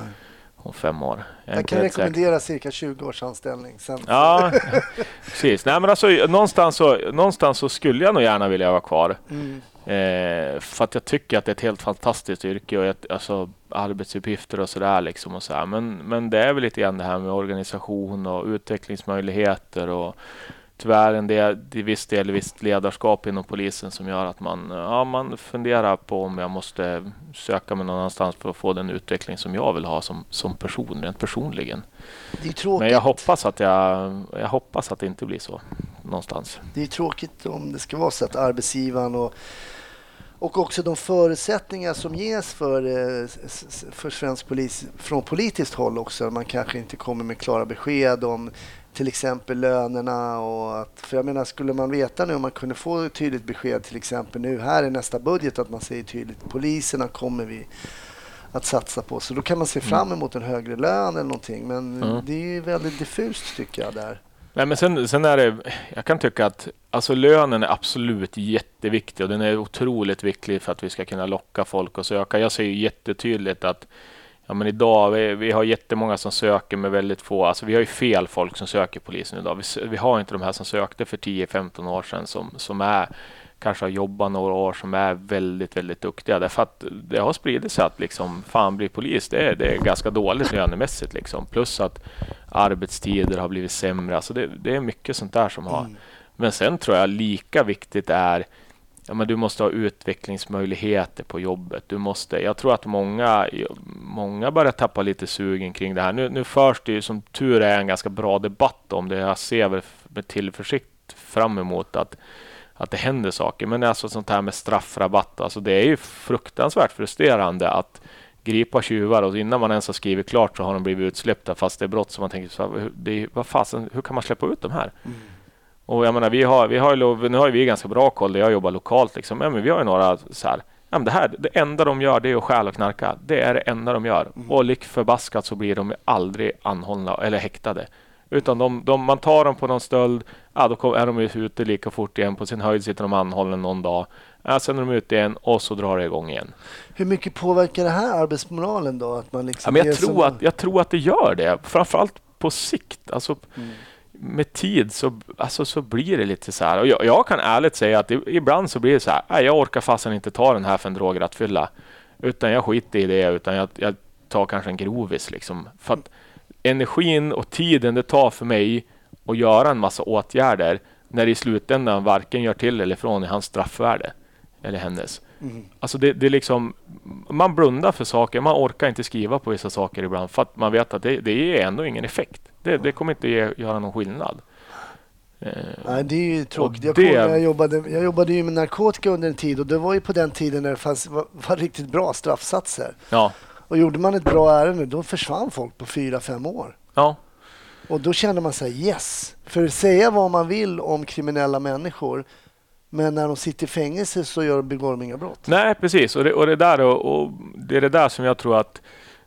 B: om fem år.
A: Jag, jag kan rekommendera cirka 20 års anställning. Sen.
B: Ja, precis. Nej, men alltså, någonstans, så, någonstans så skulle jag nog gärna vilja vara kvar. Mm. Eh, för att jag tycker att det är ett helt fantastiskt yrke och ett, alltså, arbetsuppgifter och sådär. Liksom och så men, men det är väl lite grann det här med organisation och utvecklingsmöjligheter och tyvärr en del, till viss del visst ledarskap inom polisen som gör att man, ja, man funderar på om jag måste söka mig någon annanstans för att få den utveckling som jag vill ha som, som person, rent personligen. Men jag hoppas, att jag, jag hoppas att det inte blir så någonstans.
A: Det är tråkigt om det ska vara så att arbetsgivaren och och också de förutsättningar som ges för, eh, för svensk polis från politiskt håll också. Man kanske inte kommer med klara besked om till exempel lönerna. Och att, för jag menar, skulle man veta nu om man kunde få ett tydligt besked till exempel nu här i nästa budget att man säger tydligt poliserna kommer vi att satsa på. Så då kan man se mm. fram emot en högre lön eller någonting. Men mm. det är ju väldigt diffust tycker jag där.
B: Nej, men sen, sen är det, jag kan tycka att alltså lönen är absolut jätteviktig och den är otroligt viktig för att vi ska kunna locka folk och söka. Jag ser ju jättetydligt att Ja, men idag, vi, vi har jättemånga som söker med väldigt få, alltså vi har ju fel folk som söker polisen idag. Vi, vi har inte de här som sökte för 10-15 år sedan som, som är kanske har jobbat några år som är väldigt, väldigt duktiga. Därför att det har spridit sig att liksom, fan bli polis, det är, det är ganska dåligt lönemässigt. Liksom. Plus att arbetstider har blivit sämre. Alltså det, det är mycket sånt där som har. Mm. Men sen tror jag lika viktigt är ja, men du måste ha utvecklingsmöjligheter på jobbet. Du måste, jag tror att många, många börjar tappa lite sugen kring det här. Nu, nu förs det ju som tur är en ganska bra debatt om det. Jag ser väl med tillförsikt fram emot att, att det händer saker. Men alltså sånt här med straffrabatt, alltså det är ju fruktansvärt frustrerande att gripa tjuvar och innan man ens har skrivit klart så har de blivit utsläppta fast det är brott som man tänker så det vad fasen, hur kan man släppa ut de här? Mm. Och jag menar, vi har, vi har, nu har vi ganska bra koll där jag jobbar lokalt. Liksom. Ja, men vi har ju några så här, ja, men det, här, det enda de gör det är att stjäla och knarka. Det är det enda de gör. Mm. Och lik förbaskat så blir de aldrig anhållna eller häktade. Utan de, de, man tar dem på någon stöld, ja, då är de ute lika fort igen. På sin höjd sitter de anhållna någon dag. Ja, sen är de ute igen och så drar det igång igen.
A: Hur mycket påverkar det här arbetsmoralen då? Att man liksom
B: ja, men jag, tror som... att, jag tror att det gör det. Framförallt på sikt. Alltså, mm med tid så, alltså, så blir det lite så här. Och jag, jag kan ärligt säga att ibland så blir det så här. Nej, jag orkar fasen inte ta den här för en drograttfylla. Utan jag skiter i det. Utan jag, jag tar kanske en grovis. Liksom. För att energin och tiden det tar för mig att göra en massa åtgärder när det i slutändan varken gör till eller från i hans straffvärde eller hennes. Mm. Alltså det, det är liksom, man blundar för saker, man orkar inte skriva på vissa saker ibland för att man vet att det, det är ändå ingen effekt. Det, det kommer inte ge, göra någon skillnad.
A: Eh, Nej, det är ju tråkigt. Jag, det... jag, jobbade, jag jobbade ju med narkotika under en tid och det var ju på den tiden när det fanns, var, var riktigt bra straffsatser.
B: Ja.
A: Och gjorde man ett bra ärende då försvann folk på fyra, fem år.
B: Ja.
A: Och då kände man sig yes. För säga vad man vill om kriminella människor men när de sitter i fängelse så gör, begår de inga brott.
B: Nej, precis. Och det, och det, där, och, och det är det där som jag tror att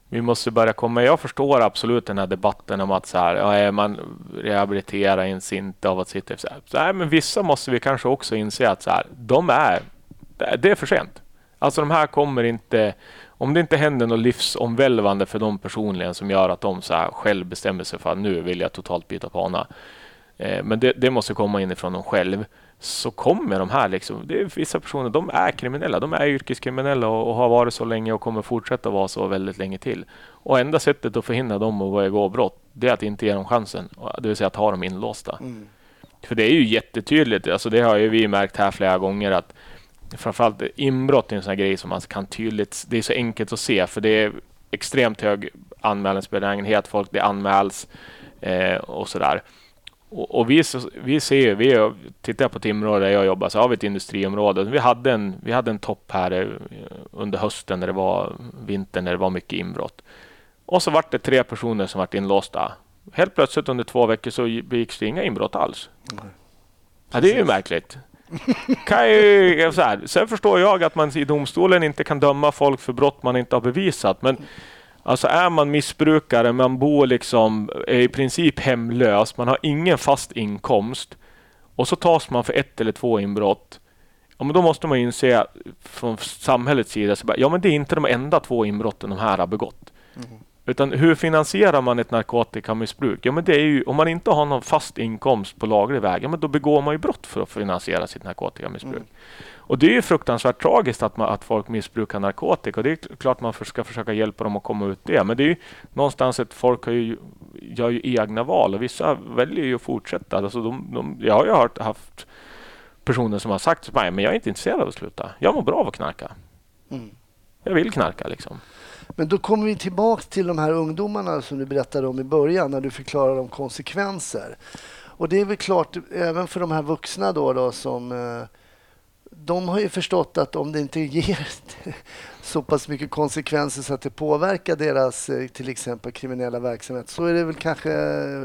B: vi måste börja komma. Jag förstår absolut den här debatten om att så här, ja, man rehabiliterar inte av att sitta. Så här, men vissa måste vi kanske också inse att så här, de är, det är för sent. Alltså de här kommer inte, om det inte händer något livsomvälvande för dem personligen som gör att de så här själv bestämmer sig för att nu vill jag totalt byta bana. Eh, men det, det, måste komma inifrån dem själv så kommer de här liksom, det är vissa personer, de är kriminella, de är yrkeskriminella och, och, har varit så länge och kommer fortsätta vara så väldigt länge till. Och enda sättet att förhindra dem att begå brott, det är att inte ge dem chansen, det vill säga att ha dem inlåsta. Mm. För det är ju jättetydligt, alltså det har ju vi märkt här flera gånger att framförallt inbrott är en sån här grej som man kan tydligt, det är så enkelt att se för det är extremt hög anmälningsbenägenhet, folk det anmäls eh, och sådär. Och, och vi, vi ser, vi tittar på Timrå där jag jobbar, så har vi ett industriområde. Vi hade en, vi hade en topp här eh, under hösten när det var vintern, när det var mycket inbrott. Och så vart det tre personer som vart inlåsta. Helt plötsligt under två veckor så begicks det inga inbrott alls. Mm. Ja, det är ju märkligt kan ju, så här. Sen förstår jag att man i domstolen inte kan döma folk för brott man inte har bevisat. Men alltså är man missbrukare, man bor liksom, är i princip hemlös, man har ingen fast inkomst och så tas man för ett eller två inbrott. Ja, men då måste man inse från samhällets sida, så bara, ja men det är inte de enda två inbrotten de här har begått. Mm. Utan hur finansierar man ett narkotikamissbruk? Ja, men det är ju, om man inte har någon fast inkomst på laglig väg, ja, men då begår man ju brott för att finansiera sitt narkotikamissbruk. Mm. Och det är ju fruktansvärt tragiskt att, man, att folk missbrukar narkotika. Och det är klart man ska försöka hjälpa dem att komma ut det. Men det är ju någonstans att folk har ju, gör ju egna val och vissa väljer ju att fortsätta. Alltså de, de, jag har ju hört, haft personer som har sagt till mig, men jag är inte intresserad av att sluta. Jag mår bra av att knarka. Mm. Jag vill knarka liksom.
A: Men då kommer vi tillbaka till de här ungdomarna som du berättade om i början när du förklarade om konsekvenser. Och det är väl klart, även för de här vuxna då, då som eh, de har ju förstått att om det inte ger så pass mycket konsekvenser så att det påverkar deras eh, till exempel kriminella verksamhet så är det väl kanske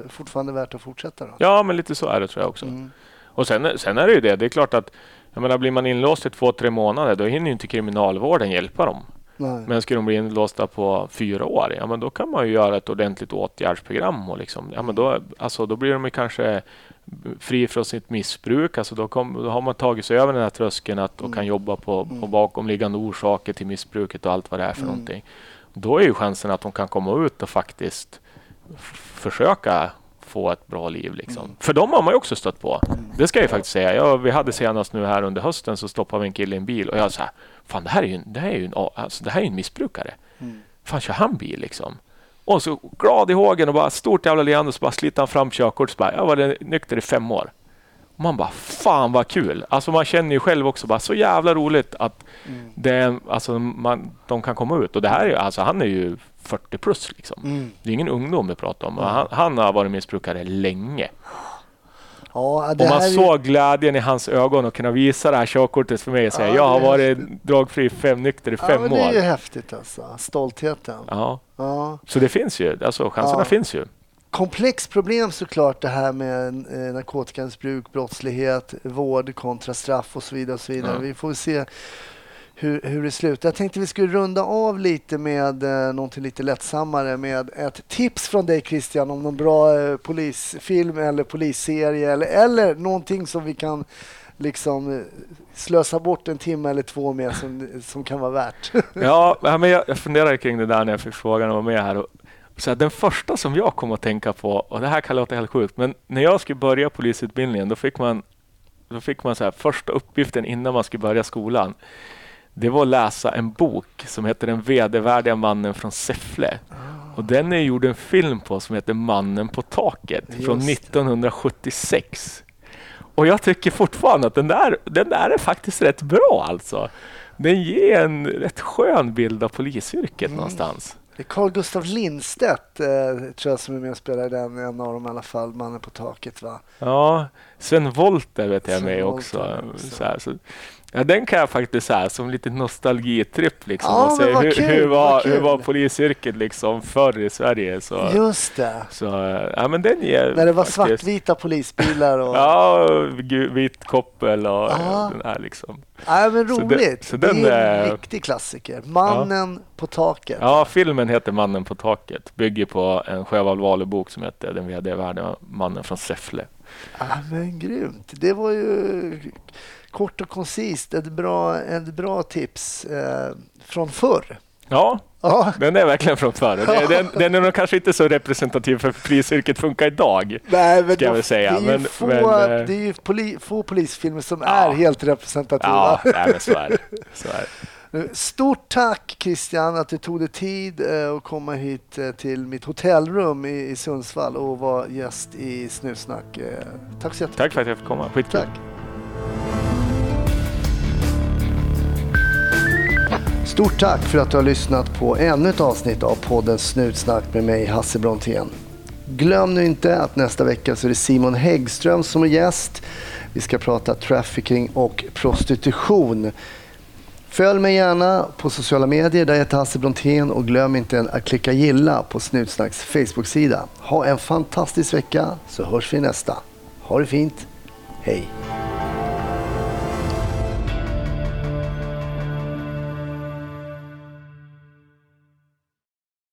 A: fortfarande värt att fortsätta? Då?
B: Ja, men lite så är det tror jag också. Mm. Och sen, sen är det ju det, det är klart att jag menar, blir man inlåst i två, tre månader då hinner ju inte kriminalvården hjälpa dem. Nej. Men skulle de bli inlåsta på fyra år, ja men då kan man ju göra ett ordentligt åtgärdsprogram. Och liksom, ja, men då, alltså, då blir de kanske fri från sitt missbruk. Alltså då, kom, då har man tagit sig över den här tröskeln att, och mm. kan jobba på, på mm. bakomliggande orsaker till missbruket och allt vad det är för mm. någonting. Då är ju chansen att de kan komma ut och faktiskt försöka få ett bra liv. Liksom. Mm. För dem har man ju också stött på. Mm. Det ska jag faktiskt säga. Jag, vi hade senast nu här under hösten så stoppade vi en kille i en bil och jag sa Fan, det här är ju, det här är ju en, alltså, det här är en missbrukare. Mm. Fan, kör han bil liksom? Och så glad i hågen och bara stort jävla leende så bara sliter han fram körkortet. Jag var nykter i fem år. Och man bara fan vad kul. Alltså man känner ju själv också bara så jävla roligt att mm. det, alltså man, de kan komma ut. Och det här är alltså han är ju 40 plus liksom. Mm. Det är ingen ungdom vi pratar om. Han, han har varit missbrukare länge. Ja, och man såg ju... glädjen i hans ögon att kunna visa det här körkortet för mig och säga ja, jag har varit häftigt. dragfri fem nykter i fem ja,
A: år. Det är ju häftigt alltså, stoltheten.
B: Ja. ja. Så det finns ju, alltså chanserna finns ju.
A: Komplext problem såklart det här med eh, narkotikamissbruk, brottslighet, vård kontra straff och så vidare. Och så vidare. Vi får se hur, hur det slutar. Jag tänkte vi skulle runda av lite med eh, någonting lite lättsammare med ett tips från dig Christian om någon bra eh, polisfilm eller polisserie eller, eller någonting som vi kan liksom eh, slösa bort en timme eller två med som, som kan vara värt.
B: ja, men jag, jag funderade kring det där när jag fick frågan att vara med här. Och, så här, den första som jag kom att tänka på, och det här kan låta helt sjukt, men när jag skulle börja polisutbildningen då fick man, då fick man så här, första uppgiften innan man skulle börja skolan det var att läsa en bok som heter Den vedervärdiga mannen från Säffle. Ah. Och den är gjord en film på som heter Mannen på taket Just från 1976. Och jag tycker fortfarande att den där, den där är faktiskt rätt bra alltså. Den ger en rätt skön bild av polisyrket mm. någonstans.
A: Det är Carl Gustav Lindstedt eh, tror jag som är med och spelar den, en av dem i alla fall, Mannen på taket va?
B: Ja, Sven Wollter vet jag med också. Så så Ja, den kan jag faktiskt säga som lite nostalgitripp. Liksom,
A: ja, men vad hur, kul,
B: hur, var,
A: hur
B: var polisyrket liksom förr i Sverige? Så,
A: Just det.
B: Så, ja, men den ger
A: När det var faktiskt, svartvita polisbilar. Och...
B: ja, vit koppel och ja. den här liksom.
A: Ja, men roligt. Så, den, så det är en riktig klassiker. Mannen ja. på taket.
B: Ja, filmen heter Mannen på taket. Bygger på en Sjöwall Wahlöö-bok som heter Den vd-värde mannen från Säffle.
A: Ja, men grymt. Det var ju kort och koncist, ett bra, ett bra tips eh, från förr.
B: Ja, ja, den är verkligen från förr. Den, den, den är nog kanske inte så representativ för hur polisyrket funkar idag.
A: Nej, men, då, säga. Det, är men, få, men, eh, det är ju poli, få polisfilmer som ja. är helt representativa.
B: Ja, nej, men så är det. Så är
A: det. Stort tack Christian att du tog dig tid eh, att komma hit eh, till mitt hotellrum i Sundsvall och vara gäst i Snutsnack. Tack så jättemycket.
B: Tack för att jag fick komma. Skitkul. Tack.
A: Stort tack för att du har lyssnat på ännu ett avsnitt av podden Snutsnack med mig Hasse Brontén. Glöm nu inte att nästa vecka så är det Simon Häggström som är gäst. Vi ska prata trafficking och prostitution. Följ mig gärna på sociala medier, där jag heter Hasse Brontén och glöm inte att klicka gilla på Snutsnacks Facebook-sida. Ha en fantastisk vecka så hörs vi nästa. Ha det fint. Hej!